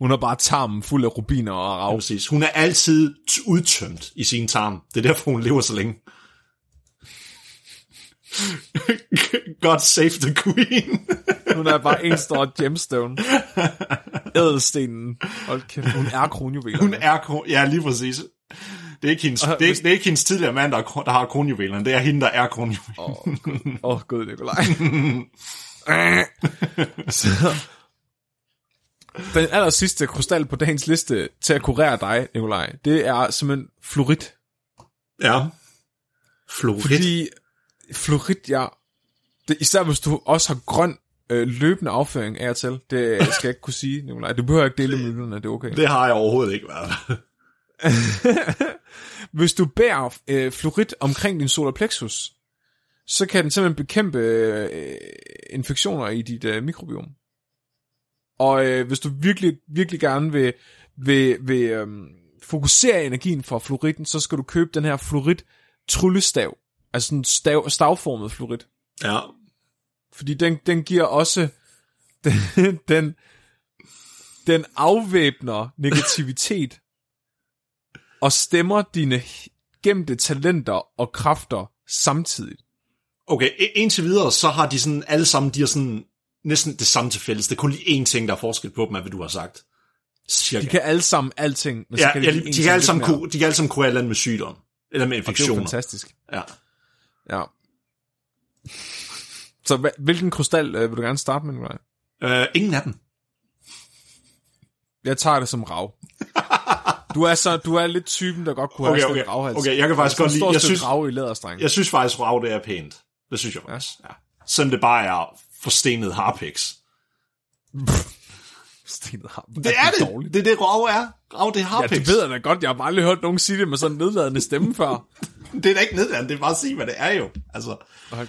Hun har bare tarmen fuld af rubiner og Ja, rav. præcis. Hun er altid udtømt i sin tarm. Det er derfor, hun lever så længe. God save the queen. Hun er bare en stor gemstone. Ædelstenen. Hold kæft, hun er kronjuvelerne. Hun er, kron- ja, lige præcis. Det er ikke hendes, det er, det er ikke hendes tidligere mand, der, er der har kronjuvelerne. Det er hende, der er kronjuvelerne. Åh, oh, oh, gud, Nikolaj. Så, den aller sidste krystal på dagens liste til at kurere dig, Nikolaj, det er simpelthen fluorit. Ja. Florit. Fordi fluorit, ja, det, især hvis du også har grøn øh, løbende afføring af og til, det skal jeg ikke kunne sige, Nikolaj. Du behøver ikke dele med lytterne, det er okay. Det har jeg overhovedet ikke været. Hvis du bærer øh, fluorit omkring din solar plexus, så kan den simpelthen bekæmpe øh, infektioner i dit øh, mikrobiom. Og øh, hvis du virkelig, virkelig gerne vil, vil, vil øh, fokusere energien fra fluoritten, så skal du købe den her fluorit tryllestav. Altså en stav, stavformet fluorit. Ja. Fordi den, den giver også... Den, den, den afvæbner negativitet og stemmer dine gemte talenter og kræfter samtidig. Okay, indtil videre, så har de sådan, alle sammen, de har sådan næsten det samme til fælles. Det er kun lige én ting, der er forskel på dem, af hvad du har sagt. Cirka. De kan alle sammen alting, men så ja, kan ja, de, de, kan alle sammen kunne, de kan alle sammen kunne eller med sygdom. Eller med Og det er infektioner. fantastisk. Ja. Ja. Så hvilken krystal øh, vil du gerne starte med, Nikolaj? Uh, ingen af dem. Jeg tager det som rav. Du er, så, du er lidt typen, der godt kunne Okay, have okay, sådan en ravhals. okay, jeg kan faktisk godt lide- jeg synes- rav i læderstreng. Jeg synes faktisk, rav det er pænt. Det synes jeg faktisk. Ja. Selvom det bare er forstenet harpiks. Stenet har. Det er det. Dårligt. Det er det, rav er. Rav, det er Ja, harpiks. det ved jeg da godt. Jeg har bare aldrig hørt nogen sige det med sådan en nedladende stemme før. det er da ikke nedladende, det er bare at sige, hvad det er jo. Altså,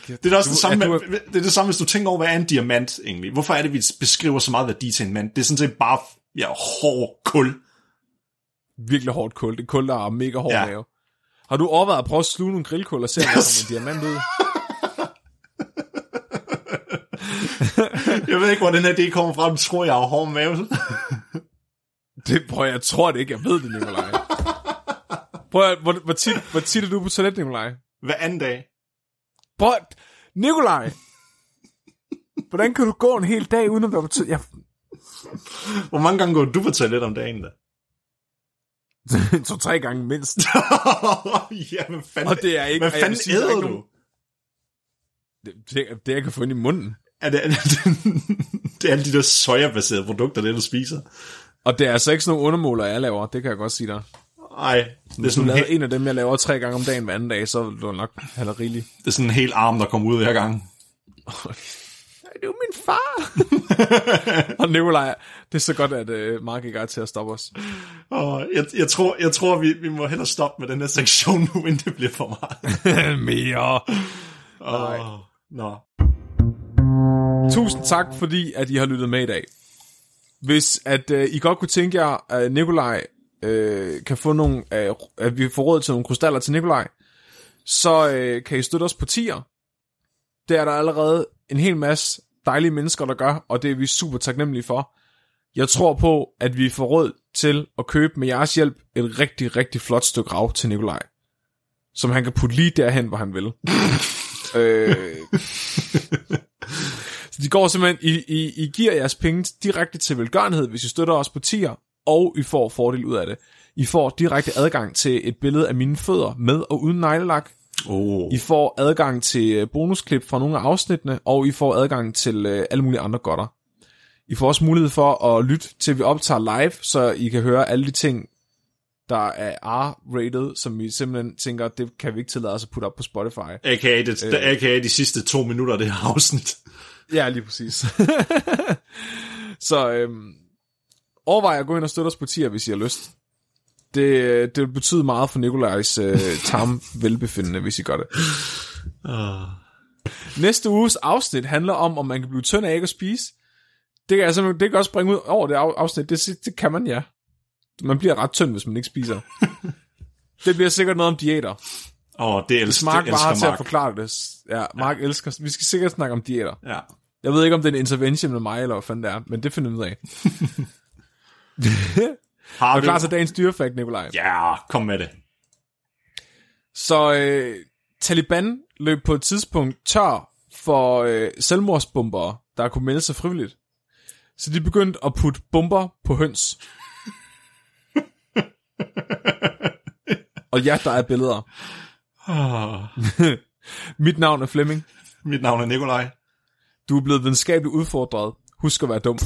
kæft. det er også Du- det samme, er med, du- det er det samme, hvis du tænker over, hvad er en diamant egentlig? Hvorfor er det, vi beskriver så meget værdi til en mand? Det er sådan set bare ja, hård kul. Virkelig hårdt kul. Det er kul, der er mega hård Ja. mave. Har du overvejet at prøve at sluge nogle grillkul og se, om der Yes. kommer en diamant ud? Jeg ved ikke, hvor den her idé kommer fra. Du tror, jeg har hård mave. Det prøver jeg, tror det ikke. Jeg ved det, Nikolaj. Prøv hvor, hvor, tit, hvor tit er du på toilet, Nikolaj? Hver anden dag. Prøv Nikolaj! Hvordan kan du gå en hel dag uden at være på toilet? Jeg, Hvor mange gange går du på toilet om dagen da? to-tre gange mindst. ja, hvad fanden, Og det er ikke- hvad fanden er æder du? nogen- Det, det, det, jeg kan få ind i munden. Er det, er det, det er alle de der sojabaserede produkter, det du spiser. Og det er altså ikke sådan nogle undermåler, jeg laver. Det kan jeg godt sige dig. Ej, det er, Hvis du sådan en, lavede en af dem, jeg laver tre gange om dagen hver anden dag, så vil du nok have det rigeligt. det er sådan en hel arm, der kommer ud hver gang. Det er jo min far. og Nikolaj, det er så godt, at uh, Mark ikke er til at stoppe os. Og jeg, jeg tror, jeg tror vi, vi må hellere stoppe med den her sektion nu, inden det bliver for meget. Mere. Oh, nå. Tusind tak, fordi at I har lyttet med i dag. Hvis at uh, I godt kunne tænke jer, at Nikolaj uh, kan få nogle, uh, at vi får råd til nogle krystaller til Nikolaj, så uh, kan I støtte os på tier. Det er der allerede en hel masse dejlige mennesker, der gør, og det er vi super taknemmelige for. Jeg tror på, at vi får råd til at købe med jeres hjælp et rigtig, rigtig flot stykke rav til Nikolaj. Som han kan putte lige derhen, hvor han vil. øh, så de går simpelthen, I, I, I giver jeres penge direkte til velgørenhed, hvis I støtter os på tier, og I får fordel ud af det. I får direkte adgang til et billede af mine fødder med og uden neglelak. Oh. I får adgang til øh, bonusklip fra nogle af afsnittene, og I får adgang til øh, alle mulige andre godter. I får også mulighed for at lytte til, vi optager live, så I kan høre alle de ting, der er R-rated, som vi simpelthen tænker, det kan vi ikke tillade os at putte op på Spotify. A.k.a. Det, øh. AKA de sidste to minutter af det her afsnit. Ja, lige præcis. så øhm, overvej at gå ind og støtte os på tier, hvis I har lyst. Det, det vil betyde meget for Nikolajs øh, tarm velbefindende, hvis I gør det. Uh. Næste uges afsnit handler om, om man kan blive tynd af ikke at spise. Det kan, simpelthen, det kan også springe ud over det af- afsnit. Det, det kan man, ja. Man bliver ret tynd, hvis man ikke spiser. det bliver sikkert noget om diæter. Oh, det elsker, Mark det elsker til at Mark. forklare det. Ja, Mark ja. elsker... Vi skal sikkert snakke om diæter. Ja. Jeg ved ikke, om det er en intervention med mig, eller hvad fanden det er, men det finder vi ud af. Har Er du klar til dagens dyrefakt, Nikolaj? Ja, kom med det. Så øh, Taliban løb på et tidspunkt tør for øh, selvmordsbombere, der kunne melde sig frivilligt. Så de begyndte at putte bomber på høns. Og ja, der er billeder. Mit navn er Flemming. Mit navn er Nikolaj. Du er blevet videnskabeligt udfordret. Husk at være dum.